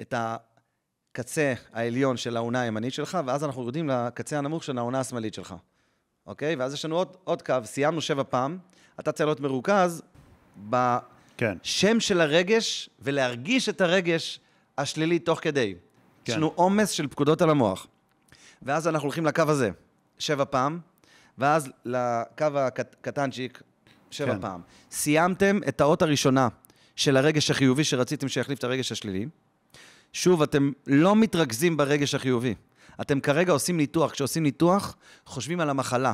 את הקצה העליון של האונה הימנית שלך, ואז אנחנו יורדים לקצה הנמוך של האונה השמאלית שלך, אוקיי? ואז יש לנו עוד, עוד קו, סיימנו שבע פעם, אתה צריך להיות מרוכז בשם כן. של הרגש, ולהרגיש את הרגש השלילי תוך כדי. כן. יש לנו עומס של פקודות על המוח. ואז אנחנו הולכים לקו הזה. שבע פעם, ואז לקו הקטנצ'יק, שבע כן. פעם. סיימתם את האות הראשונה של הרגש החיובי שרציתם שיחליף את הרגש השלילי. שוב, אתם לא מתרכזים ברגש החיובי. אתם כרגע עושים ניתוח. כשעושים ניתוח, חושבים על המחלה.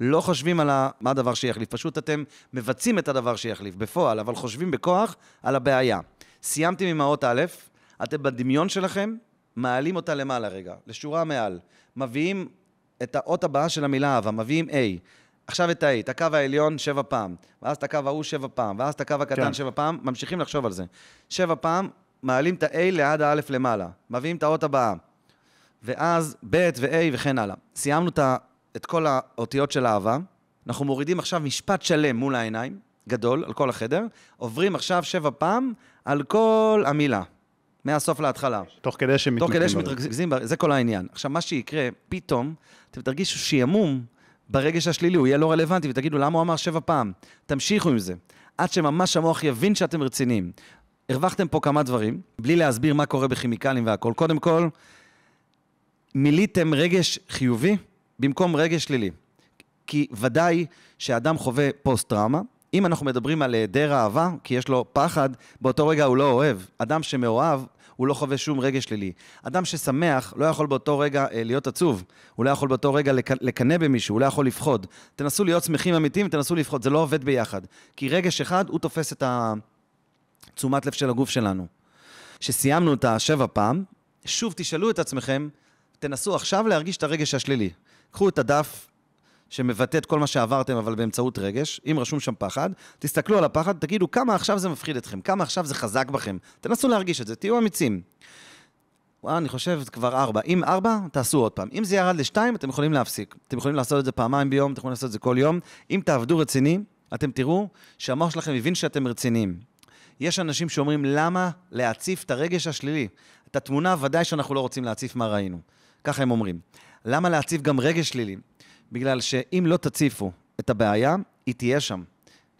לא חושבים על ה... מה הדבר שיחליף. פשוט אתם מבצעים את הדבר שיחליף בפועל, אבל חושבים בכוח על הבעיה. סיימתם עם האות א', אתם בדמיון שלכם מעלים אותה למעלה רגע, לשורה מעל. מביאים את האות הבאה של המילה אהבה, מביאים A. עכשיו את ה-A, את הקו העליון שבע פעם, ואז את הקו ההוא שבע פעם, ואז את הקו הקטן כן. שבע פעם, ממשיכים לחשוב על זה. שבע פעם, מעלים את ה-A ליד ה-א' למעלה, מביאים את האות הבאה, ואז ב' ו-A וכן הלאה. סיימנו את כל האותיות של אהבה, אנחנו מורידים עכשיו משפט שלם מול העיניים, גדול, על כל החדר, עוברים עכשיו שבע פעם על כל המילה. מהסוף להתחלה. תוך כדי שמתרכזים. תוך כדי שמתרכזים, זה כל העניין. עכשיו, מה שיקרה, פתאום, אתם תרגישו שעמום ברגש השלילי, הוא יהיה לא רלוונטי, ותגידו, למה הוא אמר שבע פעם? תמשיכו עם זה. עד שממש המוח יבין שאתם רציניים. הרווחתם פה כמה דברים, בלי להסביר מה קורה בכימיקלים והכול. קודם כל, מילאתם רגש חיובי במקום רגש שלילי. כי ודאי שאדם חווה פוסט-טראומה, אם אנחנו מדברים על היעדר אהבה, כי יש לו פחד, באותו רגע הוא לא אוהב. אדם שמאוהב, הוא לא חווה שום רגש שלילי. אדם ששמח לא יכול באותו רגע אה, להיות עצוב, הוא לא יכול באותו רגע לק... לקנא במישהו, הוא לא יכול לפחוד. תנסו להיות שמחים אמיתיים, תנסו לפחוד, זה לא עובד ביחד. כי רגש אחד, הוא תופס את התשומת לב של הגוף שלנו. כשסיימנו את השבע פעם, שוב תשאלו את עצמכם, תנסו עכשיו להרגיש את הרגש השלילי. קחו את הדף שמבטא את כל מה שעברתם, אבל באמצעות רגש, אם רשום שם פחד, תסתכלו על הפחד, תגידו כמה עכשיו זה מפחיד אתכם, כמה עכשיו זה חזק בכם. תנסו להרגיש את זה, תהיו אמיצים. וואו, אני חושב כבר ארבע. אם ארבע, תעשו עוד פעם. אם זה ירד לשתיים, אתם יכולים להפסיק. אתם יכולים לעשות את זה פעמיים ביום, אתם יכולים לעשות את זה כל יום. אם תעבדו רציני, אתם תראו שהמוח שלכם מבין שאתם רציניים. יש אנשים שאומרים, למה להציף את הרגש השלילי? את התמונה ודאי שאנחנו לא רוצים להציף מה ראינו. ככה הם אומרים. למה להציף גם רגש שלילי? בגלל שאם לא תציפו את הבעיה, היא תהיה שם.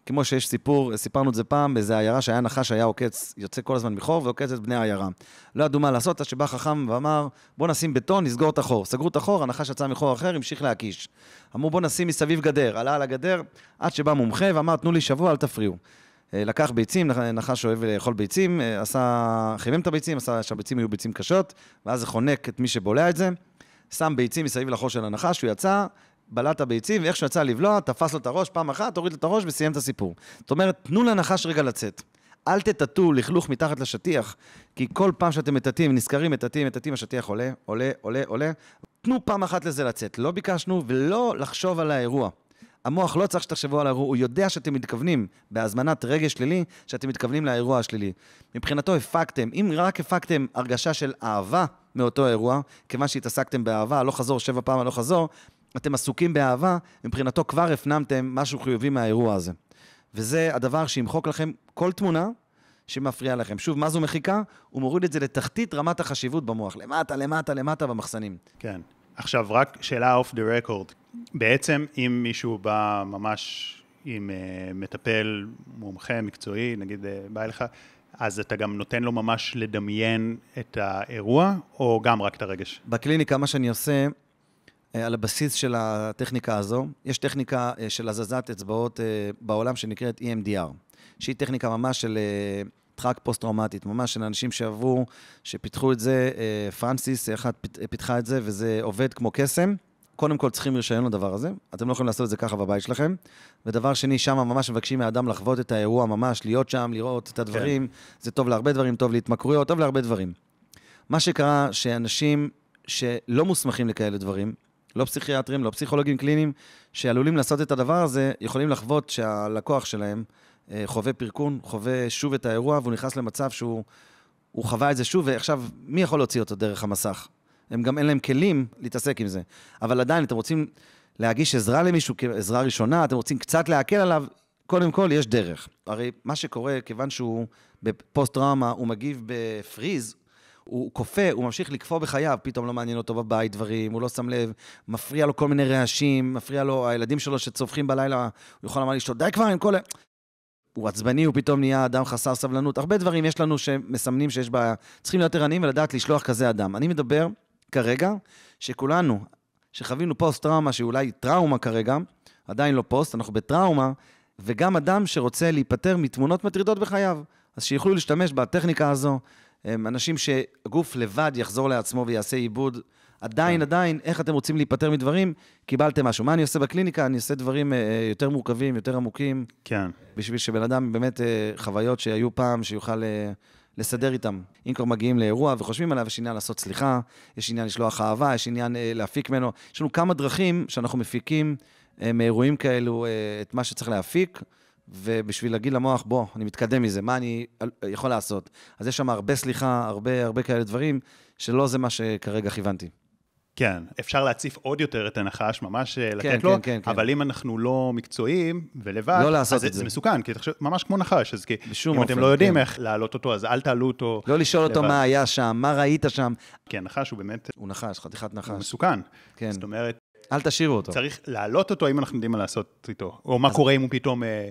כמו שיש סיפור, סיפרנו את זה פעם, באיזה עיירה שהיה נחש שהיה עוקץ, יוצא כל הזמן מחור ועוקץ את בני העיירה. לא ידעו מה לעשות, עד שבא חכם ואמר, בוא נשים בטון, נסגור את החור. סגרו את החור, הנחש יצא מחור אחר, המשיך להקיש. אמרו, בוא נשים מסביב גדר. עלה על הגדר, עד שבא מומחה ואמר, תנו לי שבוע, אל תפריעו. אה, לקח ביצים, נחש אוהב לאכול ביצים, אה, עשה, חימם את הביצים, עשה שהביצים היו ביצים קשות, ואז זה חונק את מי שבולע את זה. שם ביצים מסביב לחור של הנחש, הוא יצא, את הביצים, ואיך שהוא יצא לבלוע, תפס לו את הראש פעם אחת, הוריד לו את הראש וסיים את הסיפור. זאת אומרת, תנו לנחש רגע לצאת. אל תטאטאו לכלוך מתחת לשטיח, כי כל פעם שאתם מטאטאים, נזכרים, מטאטאים, מטאטאים, השטיח עולה, עולה, עולה, עולה. תנו פעם אחת לזה לצאת. לא ביקשנו, ולא לחשוב על האירוע. המוח לא צריך שתחשבו על האירוע, הוא יודע שאתם מתכוונים, בהזמנת רגש שלילי, שאתם מתכוונים לאירוע השלילי. מבחינתו הפקתם, אם רק הפקתם הרגשה של אהבה מאותו אירוע, כיוון שהתעסקתם באהבה, לא חזור שבע פעם, לא חזור, אתם עסוקים באהבה, מבחינתו כבר הפנמתם משהו חיובי מהאירוע הזה. וזה הדבר שימחוק לכם כל תמונה שמפריעה לכם. שוב, מה זו מחיקה? הוא מוריד את זה לתחתית רמת החשיבות במוח, למטה, למטה, למטה במחסנים. כן. עכשיו, רק שאלה אוף דה רקורד. בעצם, אם מישהו בא ממש עם uh, מטפל מומחה, מקצועי, נגיד uh, בא אליך, אז אתה גם נותן לו ממש לדמיין את האירוע, או גם רק את הרגש? בקליניקה, מה שאני עושה, על הבסיס של הטכניקה הזו, יש טכניקה אה, של הזזת אצבעות אה, בעולם שנקראת EMDR, שהיא טכניקה ממש של דחק פוסט-טראומטית, ממש של אנשים שעברו, שפיתחו את זה, פרנסיס, אחת פיתחה את זה, וזה עובד כמו קסם. קודם כל צריכים רישיון לדבר הזה, אתם לא יכולים לעשות את זה ככה בבית שלכם. ודבר שני, שם ממש מבקשים מהאדם לחוות את האירוע ממש, להיות שם, לראות את הדברים. כן. זה טוב להרבה דברים, טוב להתמכרויות, טוב להרבה דברים. מה שקרה, שאנשים שלא מוסמכים לכאלה דברים, לא פסיכיאטרים, לא פסיכולוגים קליניים, שעלולים לעשות את הדבר הזה, יכולים לחוות שהלקוח שלהם אה, חווה פרקון, חווה שוב את האירוע, והוא נכנס למצב שהוא חווה את זה שוב, ועכשיו, מי יכול להוציא אותו דרך המסך? הם גם אין להם כלים להתעסק עם זה. אבל עדיין, אתם רוצים להגיש עזרה למישהו, עזרה ראשונה, אתם רוצים קצת להקל עליו, קודם כל, יש דרך. הרי מה שקורה, כיוון שהוא בפוסט-טראומה, הוא מגיב בפריז, הוא כופה, הוא ממשיך לקפוא בחייו, פתאום לא מעניין אותו בבית דברים, הוא לא שם לב, מפריע לו כל מיני רעשים, מפריע לו, הילדים שלו שצווחים בלילה, הוא יכול לומר לאשתו, די כבר עם כל... הוא עצבני, הוא פתאום נהיה אדם חסר סבלנות. הרבה דברים יש לנו שמסמנים שיש בעיה. צריכים להיות ערניים ולדעת לשלוח כזה אדם. אני מדבר כרגע, שכולנו, שחווינו פוסט-טראומה, שאולי טראומה כרגע, עדיין לא פוסט, אנחנו בטראומה, וגם אדם שרוצה להיפטר מתמונות מטרידות בחייו. אז שיוכלו להשתמש בטכניקה הזו. אנשים שהגוף לבד יחזור לעצמו ויעשה עיבוד. עדיין, כן. עדיין, איך אתם רוצים להיפטר מדברים? קיבלתם משהו. מה אני עושה בקליניקה? אני עושה דברים אה, יותר מורכבים, יותר עמוקים, כן. בשביל שבן אדם באמת אה, חוויות שהיו פעם, שיוכל אה, לסדר איתם. אם כבר מגיעים לאירוע וחושבים עליו, יש עניין לעשות סליחה, יש עניין לשלוח אהבה, יש עניין להפיק ממנו. יש לנו כמה דרכים שאנחנו מפיקים מאירועים כאלו את מה שצריך להפיק, ובשביל להגיד למוח, בוא, אני מתקדם מזה, מה אני יכול לעשות? אז יש שם הרבה סליחה, הרבה, הרבה כאלה דברים, שלא זה מה שכרגע כיוונתי. כן, אפשר להציף עוד יותר את הנחש, ממש אה, לתת כן, לו, כן, כן, כן. אבל אם אנחנו לא מקצועיים ולבד, לא לעשות אז את זה. זה מסוכן, כי תחשוב, ממש כמו נחש, אז כי אם אתם אופן, לא יודעים כן. איך להעלות אותו, אז אל תעלו אותו. לא לשאול אותו לבד. מה היה שם, מה ראית שם. כי הנחש הוא באמת הוא נחש, חתיכת הוא נחש. מסוכן. כן. זאת אומרת, אל תשאירו אותו. צריך להעלות אותו אם אנחנו יודעים מה לעשות איתו. או מה קורה אם הוא פתאום, אה,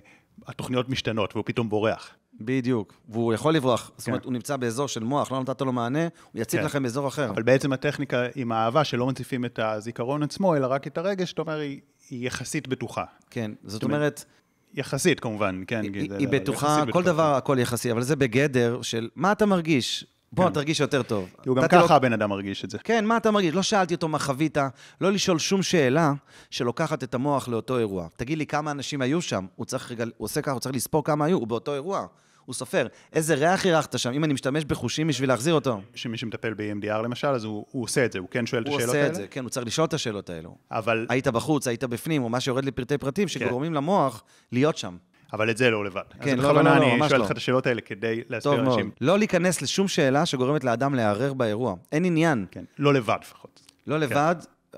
התוכניות משתנות והוא פתאום בורח. בדיוק. והוא יכול לברוח. זאת כן. אומרת, הוא נמצא באזור של מוח, לא נתת לו מענה, הוא יציג כן. לכם באזור אחר. אבל בעצם הטכניקה עם האהבה, שלא מציפים את הזיכרון עצמו, אלא רק את הרגש, זאת אומרת, היא היא יחסית בטוחה. כן, זאת אומרת, אומרת, יחסית כמובן, כן. היא, זה היא בטוחה, יחסית כל בטוחה. דבר הכל יחסי, אבל זה בגדר של מה אתה מרגיש? בוא, כן. תרגיש יותר טוב. כי הוא גם ככה הבן אדם מרגיש את זה. כן, מה אתה מרגיש? לא שאלתי אותו מה חווית, לא לשאול שום שאלה שלוקחת את המוח לאותו אירוע. תגיד לי כמה אנשים היו שם, הוא צריך רגע, הוא עושה ככה, הוא צריך לספור כמה היו, הוא באותו אירוע, הוא סופר. איזה ריח אירחת שם, אם אני משתמש בחושים בשביל להחזיר אותו. שמי שמטפל ב-EMDR למשל, אז הוא, הוא עושה את זה, הוא כן שואל את הוא השאלות עושה האלה. את זה, כן, הוא צריך לשאול את השאלות האלו. אבל, היית בחוץ, היית בפנים, או מה שיורד לפרטי פרטים, שגורמים למוח להיות שם. אבל את זה לא לבד. כן, לא, לא, לא, אני שואל לא. לך את השאלות האלה כדי טוב להסביר מאוד. לאנשים. לא להיכנס לשום שאלה שגורמת לאדם לערער באירוע. אין עניין. כן, לא לבד לפחות. לא לבד,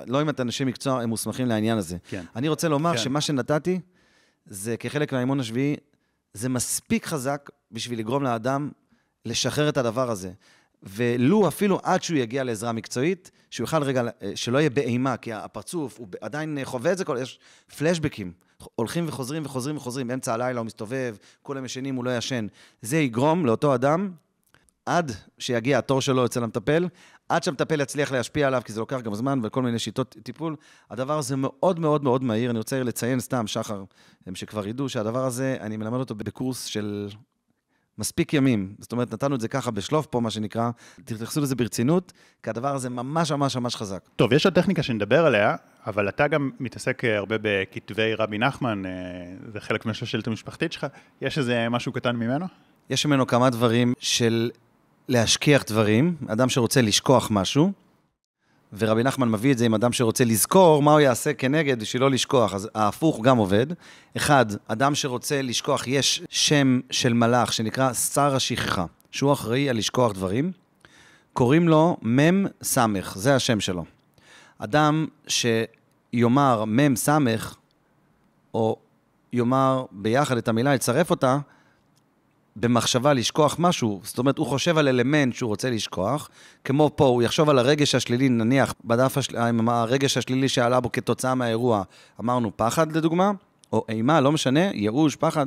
לא אם אתה אנשי מקצוע, הם מוסמכים לעניין הזה. כן. אני רוצה לומר כן. שמה שנתתי, זה כחלק מהאימון השביעי, זה מספיק חזק בשביל לגרום לאדם לשחרר את הדבר הזה. ולו אפילו עד שהוא יגיע לעזרה מקצועית, שהוא יוכל רגע, אה, שלא יהיה באימה, כי הפרצוף, הוא עדיין חווה את זה, יש פלשבקים, הולכים וחוזרים וחוזרים וחוזרים, באמצע הלילה הוא מסתובב, כולם ישנים, הוא לא ישן. זה יגרום לאותו אדם, עד שיגיע התור שלו אצל המטפל, עד שהמטפל יצליח להשפיע עליו, כי זה לוקח גם זמן וכל מיני שיטות טיפול. הדבר הזה מאוד מאוד מאוד מהיר. אני רוצה לציין סתם, שחר, שכבר ידעו שהדבר הזה, אני מלמד אותו בקורס של מספיק ימים. זאת אומרת, נתנו את זה ככה בשלוף פה, מה שנקרא. תתייחסו לזה ברצינות, כי הדבר הזה ממש ממש ממש חזק. טוב, יש עוד טכניקה שנדבר עליה, אבל אתה גם מתעסק אה, הרבה בכתבי רבי נחמן, אה, זה חלק מהשושלת המשפחתית שלך. יש איזה משהו קטן ממנו? יש ממנו כמה דברים של להשכיח דברים, אדם שרוצה לשכוח משהו, ורבי נחמן מביא את זה עם אדם שרוצה לזכור מה הוא יעשה כנגד בשביל לא לשכוח, אז ההפוך גם עובד. אחד, אדם שרוצה לשכוח, יש שם של מלאך שנקרא שר השכחה, שהוא אחראי על לשכוח דברים, קוראים לו מם סמך, זה השם שלו. אדם שיאמר מם סמך, או יאמר ביחד את המילה, יצרף אותה, במחשבה לשכוח משהו, זאת אומרת, הוא חושב על אלמנט שהוא רוצה לשכוח, כמו פה, הוא יחשוב על הרגש השלילי, נניח, בדף השל... עם הרגש השלילי שעלה בו כתוצאה מהאירוע, אמרנו פחד לדוגמה, או אימה, לא משנה, ייאוש, פחד,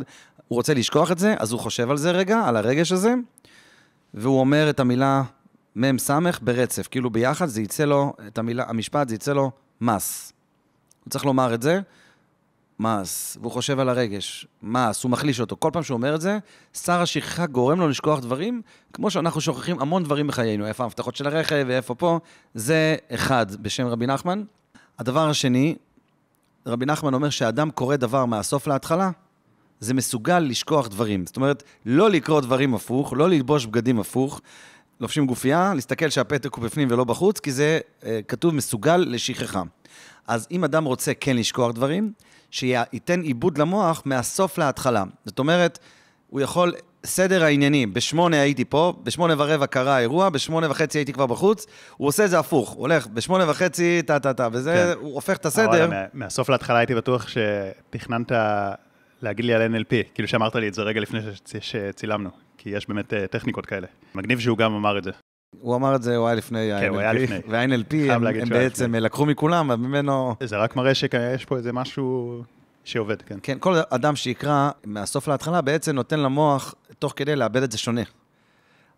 הוא רוצה לשכוח את זה, אז הוא חושב על זה רגע, על הרגש הזה, והוא אומר את המילה מ' ס' ברצף, כאילו ביחד זה יצא לו, את המילה, המשפט זה יצא לו מס. הוא צריך לומר את זה, מס, והוא חושב על הרגש, מס, הוא מחליש אותו. כל פעם שהוא אומר את זה, שר השכחה גורם לו לשכוח דברים, כמו שאנחנו שוכחים המון דברים בחיינו, איפה ההבטחות של הרכב ואיפה פה, זה אחד בשם רבי נחמן. הדבר השני, רבי נחמן אומר שהאדם קורא דבר מהסוף להתחלה, זה מסוגל לשכוח דברים. זאת אומרת, לא לקרוא דברים הפוך, לא ללבוש בגדים הפוך, לובשים גופייה, להסתכל שהפתק הוא בפנים ולא בחוץ, כי זה אה, כתוב מסוגל לשכחה. אז אם אדם רוצה כן לשכוח דברים, שייתן עיבוד למוח מהסוף להתחלה. זאת אומרת, הוא יכול, סדר העניינים, בשמונה הייתי פה, בשמונה ורבע קרה האירוע, בשמונה וחצי הייתי כבר בחוץ, הוא עושה את זה הפוך, הוא הולך בשמונה וחצי, טה-טה-טה, וזה, כן. הוא הופך את הסדר. מה- מהסוף להתחלה הייתי בטוח שתכננת להגיד לי על NLP, כאילו שאמרת לי את זה רגע לפני שצ- שצילמנו, כי יש באמת אה, טכניקות כאלה. מגניב שהוא גם אמר את זה. הוא אמר את זה, הוא היה לפני כן, הוא היה ה-NLP, לפני. וה-NLP, הם, הם בעצם לפני. לקחו מכולם, וממנו... זה רק מראה שיש פה איזה משהו שעובד, כן. כן, כל אדם שיקרא מהסוף להתחלה בעצם נותן למוח, תוך כדי לאבד את זה שונה.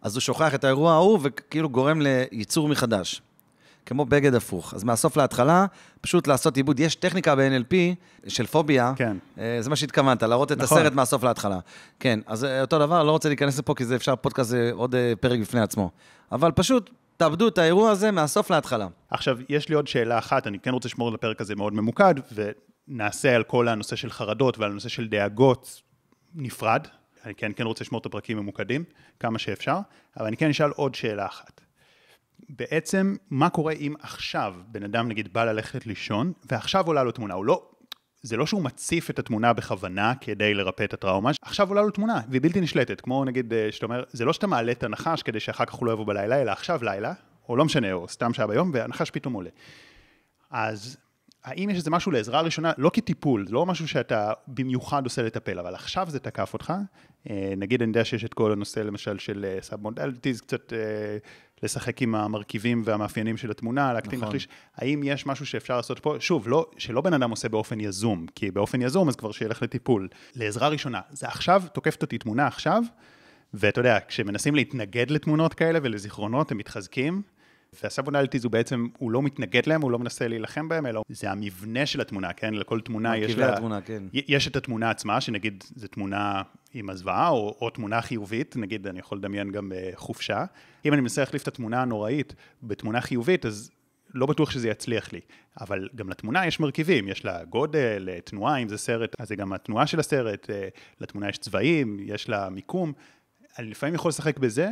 אז הוא שוכח את האירוע ההוא וכאילו גורם לייצור מחדש. כמו בגד הפוך. אז מהסוף להתחלה, פשוט לעשות עיבוד. יש טכניקה ב-NLP של פוביה, כן. אה, זה מה שהתכוונת, להראות את נכון. הסרט מהסוף להתחלה. כן, אז אה, אותו דבר, לא רוצה להיכנס לפה, כי זה אפשר פודקאסט זה עוד אה, פרק בפני עצמו. אבל פשוט, תאבדו את האירוע הזה מהסוף להתחלה. עכשיו, יש לי עוד שאלה אחת, אני כן רוצה לשמור על הפרק הזה מאוד ממוקד, ונעשה על כל הנושא של חרדות ועל הנושא של דאגות נפרד. אני כן, כן רוצה לשמור את הפרקים ממוקדים, כמה שאפשר, אבל אני כן אשאל עוד שאלה אחת. בעצם, מה קורה אם עכשיו בן אדם נגיד בא ללכת לישון, ועכשיו עולה לו תמונה, הוא לא... זה לא שהוא מציף את התמונה בכוונה כדי לרפא את הטראומה, עכשיו עולה לו תמונה, והיא בלתי נשלטת, כמו נגיד, אה, שאתה אומר, זה לא שאתה מעלה את הנחש כדי שאחר כך הוא לא יבוא בלילה, אלא עכשיו לילה, או לא משנה, או סתם שעה ביום, והנחש פתאום עולה. אז האם יש איזה משהו לעזרה ראשונה, לא כטיפול, לא משהו שאתה במיוחד עושה לטפל, אבל עכשיו זה תקף אותך. אה, נגיד, אני יודע שיש את כל הנושא למשל של sub modalities, קצת אה, לשחק עם המרכיבים והמאפיינים של התמונה, להקטין, נכון. להחליש. האם יש משהו שאפשר לעשות פה? שוב, לא, שלא בן אדם עושה באופן יזום, כי באופן יזום אז כבר שילך לטיפול. לעזרה ראשונה, זה עכשיו, תוקפת אותי תמונה עכשיו, ואתה יודע, כשמנסים להתנגד לתמונות כאלה ולזיכרונות, הם מתחזקים. וה submodalities הוא בעצם, הוא לא מתנגד להם, הוא לא מנסה להילחם בהם, אלא זה המבנה של התמונה, כן? לכל תמונה יש לה... התמונה, כן. יש את התמונה עצמה, שנגיד זו תמונה עם הזוועה, או, או תמונה חיובית, נגיד אני יכול לדמיין גם אה, חופשה. אם אני מנסה להחליף את התמונה הנוראית בתמונה חיובית, אז לא בטוח שזה יצליח לי. אבל גם לתמונה יש מרכיבים, יש לה גודל, אה, תנועה, אם זה סרט, אז זה גם התנועה של הסרט, אה, לתמונה יש צבעים, יש לה מיקום. אני לפעמים יכול לשחק בזה,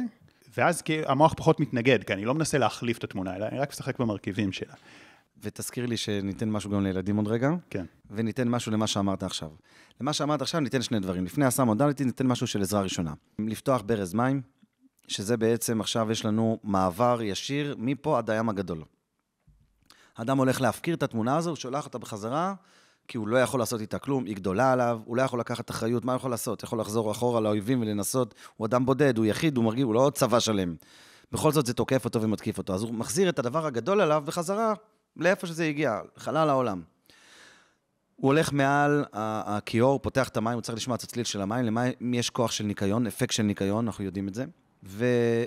ואז כי המוח פחות מתנגד, כי אני לא מנסה להחליף את התמונה, אלא אני רק משחק במרכיבים שלה. ותזכיר לי שניתן משהו גם לילדים עוד רגע, כן. וניתן משהו למה שאמרת עכשיו. למה שאמרת עכשיו ניתן שני דברים. לפני הסם מודליטי ניתן משהו של עזרה ראשונה. לפתוח ברז מים, שזה בעצם עכשיו יש לנו מעבר ישיר מפה עד הים הגדול. האדם הולך להפקיר את התמונה הזו, הוא שולח אותה בחזרה, כי הוא לא יכול לעשות איתה כלום, היא גדולה עליו, הוא לא יכול לקחת אחריות, מה הוא יכול לעשות? יכול לחזור אחורה לאויבים ולנסות, הוא אדם בודד, הוא יחיד, הוא מרגיש, הוא לא צבא שלם. בכל זאת זה תוקף אותו ומתקיף אותו, אז הוא מחזיר את הדבר הגדול עליו בחזרה לאיפה שזה הגיע, חלל העולם. הוא הולך מעל הכיור, פותח את המים, הוא צריך לשמוע את הצליל של המים, למים יש כוח של ניקיון, אפקט של ניקיון, אנחנו יודעים את זה. והוא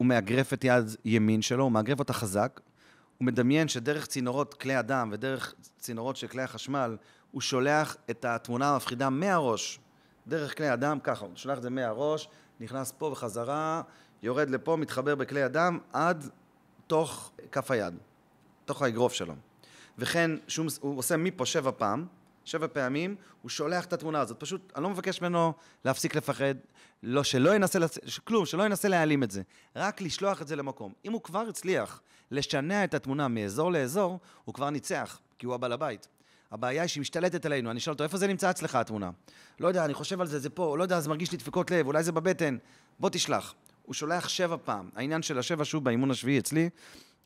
מאגרף את יד ימין שלו, הוא מאגרף אותה חזק. הוא מדמיין שדרך צינורות כלי הדם ודרך צינורות של כלי החשמל, הוא שולח את התמונה המפחידה מהראש, דרך כלי הדם, ככה, הוא שולח את זה מהראש, נכנס פה בחזרה, יורד לפה, מתחבר בכלי הדם, עד תוך כף היד, תוך האגרוף שלו. וכן, שום, הוא עושה מפה שבע פעם, שבע פעמים, הוא שולח את התמונה הזאת. פשוט, אני לא מבקש ממנו להפסיק לפחד, לא, שלא ינסה. כלום, שלא ינסה להעלים את זה. רק לשלוח את זה למקום. אם הוא כבר הצליח לשנע את התמונה מאזור לאזור, הוא כבר ניצח, כי הוא הבעל הבית. הבעיה היא שהיא משתלטת עלינו, אני שואל אותו, איפה זה נמצא אצלך התמונה? לא יודע, אני חושב על זה, זה פה, לא יודע, זה מרגיש לי דפיקות לב, אולי זה בבטן, בוא תשלח. הוא שולח שבע פעם. העניין של השבע, שוב, באימון השביעי אצלי,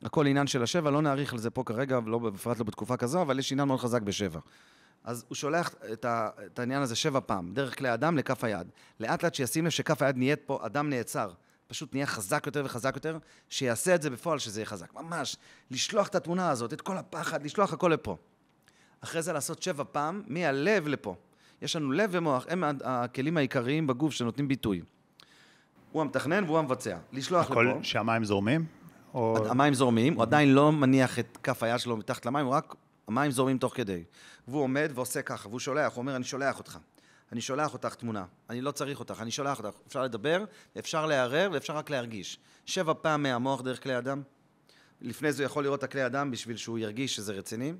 הכל עניין של השבע, לא נאריך על זה פה כרגע, לא, בפרט לא בתקופה כזו, אבל יש עניין מאוד חזק בשבע. אז הוא שולח את, ה, את העניין הזה שבע פעם, דרך כלי הדם לכף היד. לאט לאט שישים לב שכף היד נהיית פה, אדם נעצר. פשוט נהיה חזק יותר וחזק יותר, שיעשה את זה בפועל שזה יהיה חזק. ממש, לשלוח את התמונה הזאת, את כל הפחד, לשלוח הכל לפה. אחרי זה לעשות שבע פעם, מהלב לפה. יש לנו לב ומוח, הם הכלים העיקריים בגוף שנותנים ביטוי. הוא המתכנן והוא המבצע. לשלוח הכל לפה. שהמים זורמים? או... המים זורמים, הוא עדיין לא מניח את כף היד שלו מתחת למים, הוא רק, המים זורמים תוך כדי. והוא עומד ועושה ככה, והוא שולח, הוא אומר, אני שולח אותך. אני שולח אותך תמונה, אני לא צריך אותך, אני שולח אותך. אפשר לדבר, אפשר לערער ואפשר רק להרגיש. שבע פעם מהמוח דרך כלי הדם. לפני זה הוא יכול לראות את הכלי הדם בשביל שהוא ירגיש שזה רציני.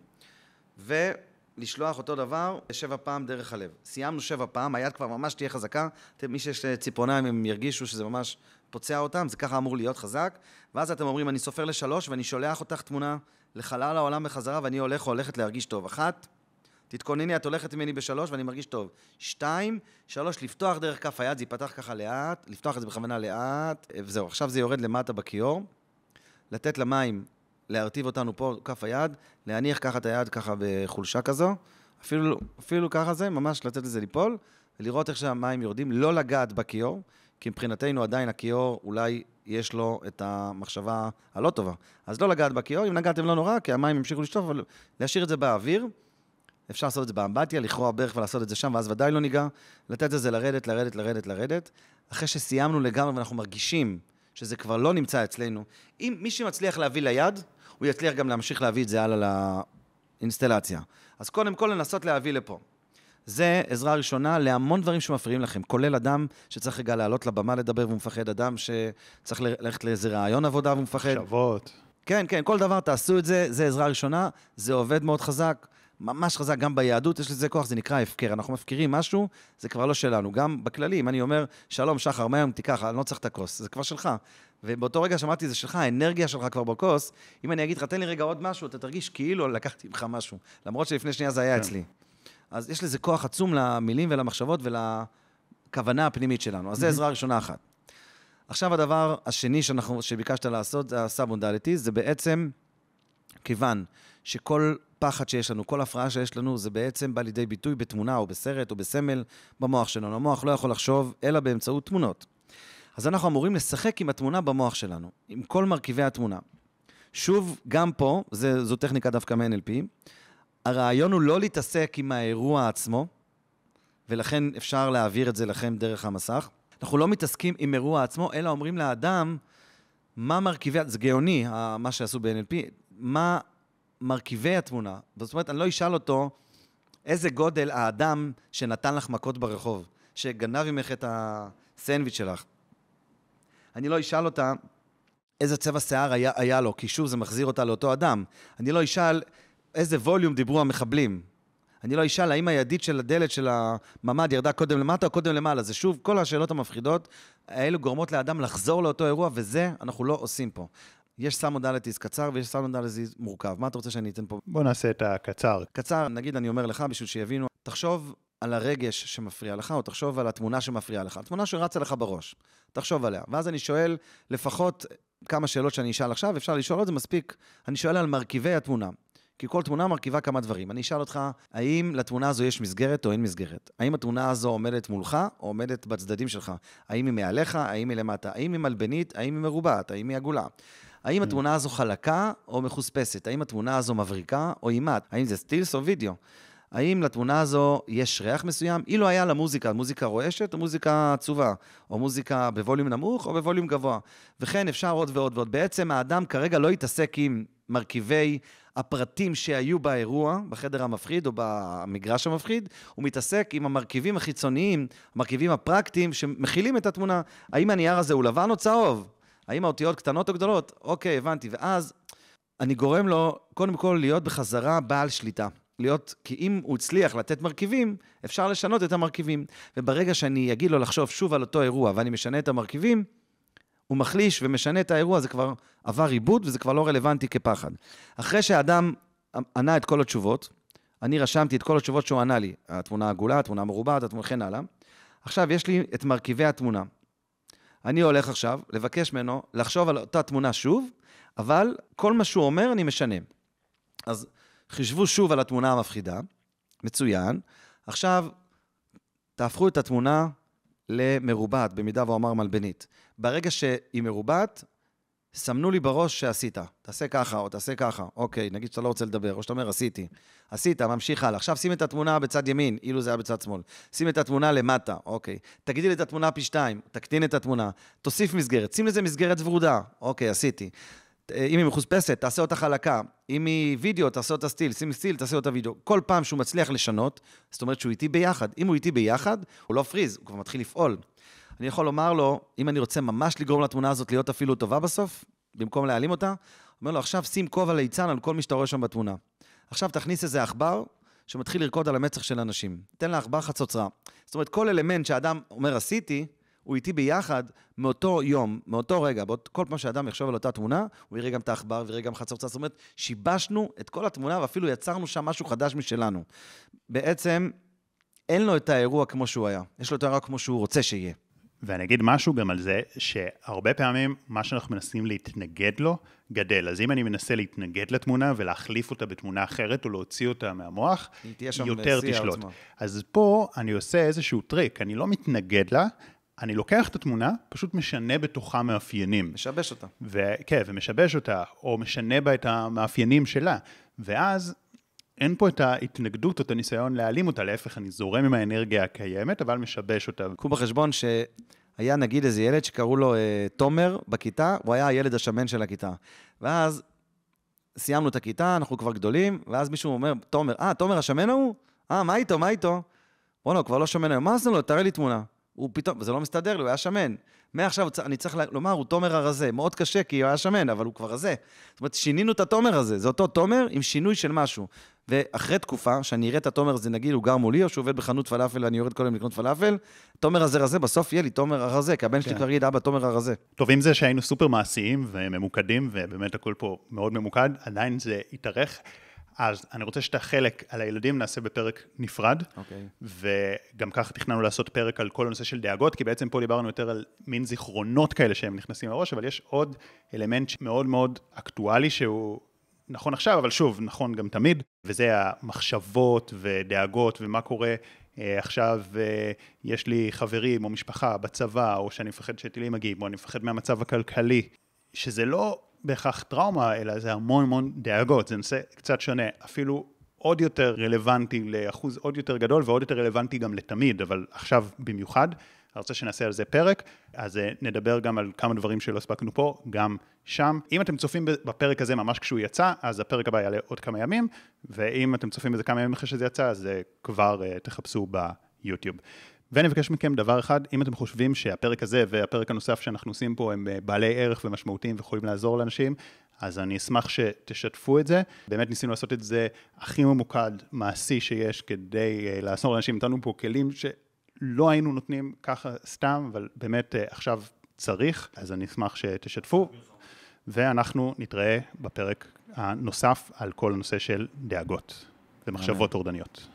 ולשלוח אותו דבר שבע פעם דרך הלב. סיימנו שבע פעם, היד כבר ממש תהיה חזקה. מי שיש ציפורניים, הם ירגישו שזה ממש פוצע אותם, זה ככה אמור להיות חזק. ואז אתם אומרים, אני סופר לשלוש ואני שולח אותך תמונה לחלל העולם בחזרה, ואני הולך או הולכת להרגיש טוב. אחת, תתכונני, את הולכת ממני בשלוש ואני מרגיש טוב. שתיים, שלוש, לפתוח דרך כף היד, זה ייפתח ככה לאט, לפתוח את זה בכוונה לאט, וזהו, עכשיו זה יורד למטה בכיור. לתת למים להרטיב אותנו פה, כף היד, להניח ככה את היד ככה בחולשה כזו, אפילו, אפילו ככה זה, ממש לתת לזה ליפול, ולראות איך שהמים יורדים, לא לגעת בכיור, כי מבחינתנו עדיין הכיור אולי יש לו את המחשבה הלא טובה. אז לא לגעת בכיור, אם נגעתם לא נורא, כי המים ימשיכו לשטוף, אבל להשאיר את זה באוויר. אפשר לעשות את זה באמבטיה, לכרוע ברך ולעשות את זה שם, ואז ודאי לא ניגע. לתת לזה לרדת, לרדת, לרדת, לרדת. אחרי שסיימנו לגמרי ואנחנו מרגישים שזה כבר לא נמצא אצלנו, אם מי שמצליח להביא ליד, הוא יצליח גם להמשיך להביא את זה הלאה לאינסטלציה. אז קודם כל לנסות להביא לפה. זה עזרה ראשונה להמון דברים שמפריעים לכם, כולל אדם שצריך רגע לעלות לבמה לדבר והוא מפחד, אדם שצריך ללכת לאיזה רעיון עבודה והוא מפחד. מחשבות. כן, כן, כל דבר תעשו את זה, זה עזרה ראשונה, זה עובד מאוד חזק, ממש חזק, גם ביהדות יש לזה כוח, זה נקרא הפקר. אנחנו מפקירים משהו, זה כבר לא שלנו. גם בכללי, אם אני אומר, שלום, שחר, מה היום תיקח, אני לא צריך את הכוס, זה כבר שלך. ובאותו רגע שאמרתי, זה שלך, האנרגיה שלך כבר בכוס, אם אני אגיד לך, תן לי רגע עוד משהו, אתה תרגיש כאילו לקחתי ממך משהו, למרות שלפני שנייה זה היה כן. אצלי. אז יש לזה כוח עצום למילים ולמחשבות ולכוונה הפנימית שלנו. אז זה עזרה ראשונה אחת. עכשיו הדבר השני שאנחנו, שביקשת לעשות, זה הסאב-מודליטי, זה בעצם, כיוון שכל פחד שיש לנו, כל הפרעה שיש לנו, זה בעצם בא לידי ביטוי בתמונה או בסרט או בסמל במוח שלנו. המוח לא יכול לחשוב אלא באמצעות תמונות. אז אנחנו אמורים לשחק עם התמונה במוח שלנו, עם כל מרכיבי התמונה. שוב, גם פה, זה, זו טכניקה דווקא מ-NLP, הרעיון הוא לא להתעסק עם האירוע עצמו, ולכן אפשר להעביר את זה לכם דרך המסך. אנחנו לא מתעסקים עם אירוע עצמו, אלא אומרים לאדם מה מרכיבי, זה גאוני, מה שעשו ב-NLP, מה מרכיבי התמונה. זאת אומרת, אני לא אשאל אותו איזה גודל האדם שנתן לך מכות ברחוב, שגנב ממך את הסנדוויץ' שלך. אני לא אשאל אותה איזה צבע שיער היה, היה לו, כי שוב זה מחזיר אותה לאותו אדם. אני לא אשאל איזה ווליום דיברו המחבלים. אני לא אשאל האם הידית של הדלת של הממ"ד ירדה קודם למטה או קודם למעלה. זה שוב, כל השאלות המפחידות האלו גורמות לאדם לחזור לאותו אירוע, וזה אנחנו לא עושים פה. יש submodalities קצר ויש submodalities מורכב. מה אתה רוצה שאני אתן פה? בוא נעשה את הקצר. קצר, נגיד אני אומר לך בשביל שיבינו, תחשוב על הרגש שמפריע לך, או תחשוב על התמונה שמפריעה לך, התמונה שרצה לך בראש, תחשוב עליה. ואז אני שואל לפחות כמה שאלות שאני אשאל עכשיו, אפשר לשאול עוד, זה מספיק. אני שואל על מרכיבי התמונה. כי כל תמונה מרכיבה כמה דברים. אני אשאל אותך, האם לתמונה הזו יש מסגרת או אין מסגרת? האם התמונה הזו עומדת מולך או עומדת בצדדים שלך? האם היא מעליך? האם היא למטה? האם היא מלבנית? האם היא מרובעת? האם היא עגולה? האם התמונה הזו חלקה או מחוספסת? האם התמונה הזו מבריקה או אימת? האם זה סטילס או וידאו? האם לתמונה הזו יש ריח מסוים? אילו היה לה מוזיקה, מוזיקה רועשת או מוזיקה עצובה, או מוזיקה בווליום נמוך או בווליום גבוה. וכן, אפשר עוד ועוד ועוד. בעצם האדם כרגע לא יתעסק עם מרכיבי הפרטים שהיו באירוע, בחדר המפחיד או במגרש המפחיד, הוא מתעסק עם המרכיבים החיצוניים, המרכיבים הפרקטיים שמכילים את התמונה. האם הנייר הזה הוא לבן או צהוב? האם האותיות קטנות או גדולות? אוקיי, הבנתי. ואז אני גורם לו, קודם כל, להיות בחזרה בעל שליטה. להיות, כי אם הוא הצליח לתת מרכיבים, אפשר לשנות את המרכיבים. וברגע שאני אגיד לו לחשוב שוב על אותו אירוע ואני משנה את המרכיבים, הוא מחליש ומשנה את האירוע, זה כבר עבר עיבוד וזה כבר לא רלוונטי כפחד. אחרי שהאדם ענה את כל התשובות, אני רשמתי את כל התשובות שהוא ענה לי, התמונה עגולה, התמונה מרובעת, התמונה וכן הלאה. עכשיו יש לי את מרכיבי התמונה. אני הולך עכשיו לבקש ממנו לחשוב על אותה תמונה שוב, אבל כל מה שהוא אומר אני משנה. אז חישבו שוב על התמונה המפחידה, מצוין. עכשיו, תהפכו את התמונה למרובעת, במידה והוא אמר מלבנית. ברגע שהיא מרובעת, סמנו לי בראש שעשית. תעשה ככה או תעשה ככה. אוקיי, נגיד שאתה לא רוצה לדבר, או שאתה אומר עשיתי. עשית, ממשיך הלאה. עכשיו שים את התמונה בצד ימין, אילו זה היה בצד שמאל. שים את התמונה למטה, אוקיי. תגדיל את התמונה פי שתיים, תקטין את התמונה. תוסיף מסגרת, שים לזה מסגרת ורודה. אוקיי, עשיתי. אם היא מחוספסת, תעשה אותה חלקה. אם היא וידאו, תעשה אותה סטיל. שים סטיל, תעשה אותה וידאו. כל פעם שהוא מצליח לשנות, זאת אומרת שהוא איתי ביחד. אם הוא איתי ביחד, הוא לא פריז, הוא כבר מתחיל לפעול. אני יכול לומר לו, אם אני רוצה ממש לגרום לתמונה הזאת להיות אפילו טובה בסוף, במקום להעלים אותה, אומר לו, עכשיו שים כובע ליצן על כל מי שאתה רואה שם בתמונה. עכשיו תכניס איזה עכבר שמתחיל לרקוד על המצח של אנשים. תן לעכבר חצוצרה. זאת אומרת, כל אלמנט שאדם אומר עשיתי, הוא איתי ביחד מאותו יום, מאותו רגע, באות, כל פעם שאדם יחשוב על אותה תמונה, הוא יראה גם את העכבר ויראה גם חצוצה. זאת אומרת, שיבשנו את כל התמונה ואפילו יצרנו שם משהו חדש משלנו. בעצם, אין לו את האירוע כמו שהוא היה, יש לו את האירוע כמו שהוא רוצה שיהיה. ואני אגיד משהו גם על זה, שהרבה פעמים מה שאנחנו מנסים להתנגד לו, גדל. אז אם אני מנסה להתנגד לתמונה ולהחליף אותה בתמונה אחרת או להוציא אותה מהמוח, היא יותר תשלוט. אז פה אני עושה איזשהו טריק, אני לא מתנגד לה, אני לוקח את התמונה, פשוט משנה בתוכה מאפיינים. משבש אותה. ו- כן, ומשבש אותה, או משנה בה את המאפיינים שלה. ואז אין פה את ההתנגדות או את הניסיון להעלים אותה, להפך, אני זורם עם האנרגיה הקיימת, אבל משבש אותה. קחו בחשבון שהיה נגיד איזה ילד שקראו לו אה, תומר בכיתה, הוא היה הילד השמן של הכיתה. ואז סיימנו את הכיתה, אנחנו כבר גדולים, ואז מישהו אומר, תומר, אה, תומר השמן ההוא? אה, מה איתו, מה איתו? בואנה, הוא כבר לא שמן היום, מה זה לו? תראה לי תמונה. הוא פתאום, וזה לא מסתדר לי, הוא היה שמן. מעכשיו אני צריך לומר, הוא תומר הרזה. מאוד קשה, כי הוא היה שמן, אבל הוא כבר רזה. זאת אומרת, שינינו את התומר הזה, זה אותו תומר עם שינוי של משהו. ואחרי תקופה, שאני אראה את התומר הזה, נגיד, הוא גר מולי, או שהוא עובד בחנות פלאפל ואני יורד כל היום לקנות פלאפל, תומר הזה רזה, בסוף יהיה לי תומר הרזה, כי הבן שלי כן. כבר יגיד, אבא, תומר הרזה. טוב, עם זה שהיינו סופר מעשיים וממוקדים, ובאמת הכל פה מאוד ממוקד, עדיין זה התארך. אז אני רוצה שאת החלק על הילדים נעשה בפרק נפרד, okay. אוקיי. וגם ככה תכננו לעשות פרק על כל הנושא של דאגות, כי בעצם פה דיברנו יותר על מין זיכרונות כאלה שהם נכנסים לראש, אבל יש עוד אלמנט מאוד מאוד אקטואלי שהוא נכון עכשיו, אבל שוב, נכון גם תמיד, וזה המחשבות ודאגות ומה קורה אה, עכשיו, אה, יש לי חברים או משפחה בצבא, או שאני מפחד שטילים מגיעים, או אני מפחד מהמצב הכלכלי, שזה לא בהכרח טראומה, אלא זה המון המון דאגות, זה נושא קצת שונה, אפילו עוד יותר רלוונטי לאחוז עוד יותר גדול ועוד יותר רלוונטי גם לתמיד, אבל עכשיו במיוחד. אני רוצה שנעשה על זה פרק, אז אה, נדבר גם על כמה דברים שלא הספקנו פה, גם שם. אם אתם צופים בפרק הזה ממש כשהוא יצא, אז הפרק הבא יעלה עוד כמה ימים, ואם אתם צופים בזה כמה ימים אחרי שזה יצא, אז אה, כבר uh, תחפשו ביוטיוב. ואני מבקש מכם דבר אחד, אם אתם חושבים שהפרק הזה והפרק הנוסף שאנחנו עושים פה הם בעלי ערך ומשמעותיים ויכולים לעזור לאנשים, אז אני אשמח שתשתפו את זה. באמת ניסינו לעשות את זה הכי ממוקד, מעשי שיש, כדי לעזור לאנשים. נתנו פה כלים שלא היינו נותנים ככה סתם, אבל באמת uh, עכשיו צריך, אז אני אשמח שתשתפו. ואנחנו נתראה בפרק הנוסף על כל הנושא של דאגות ומחשבות טורדניות.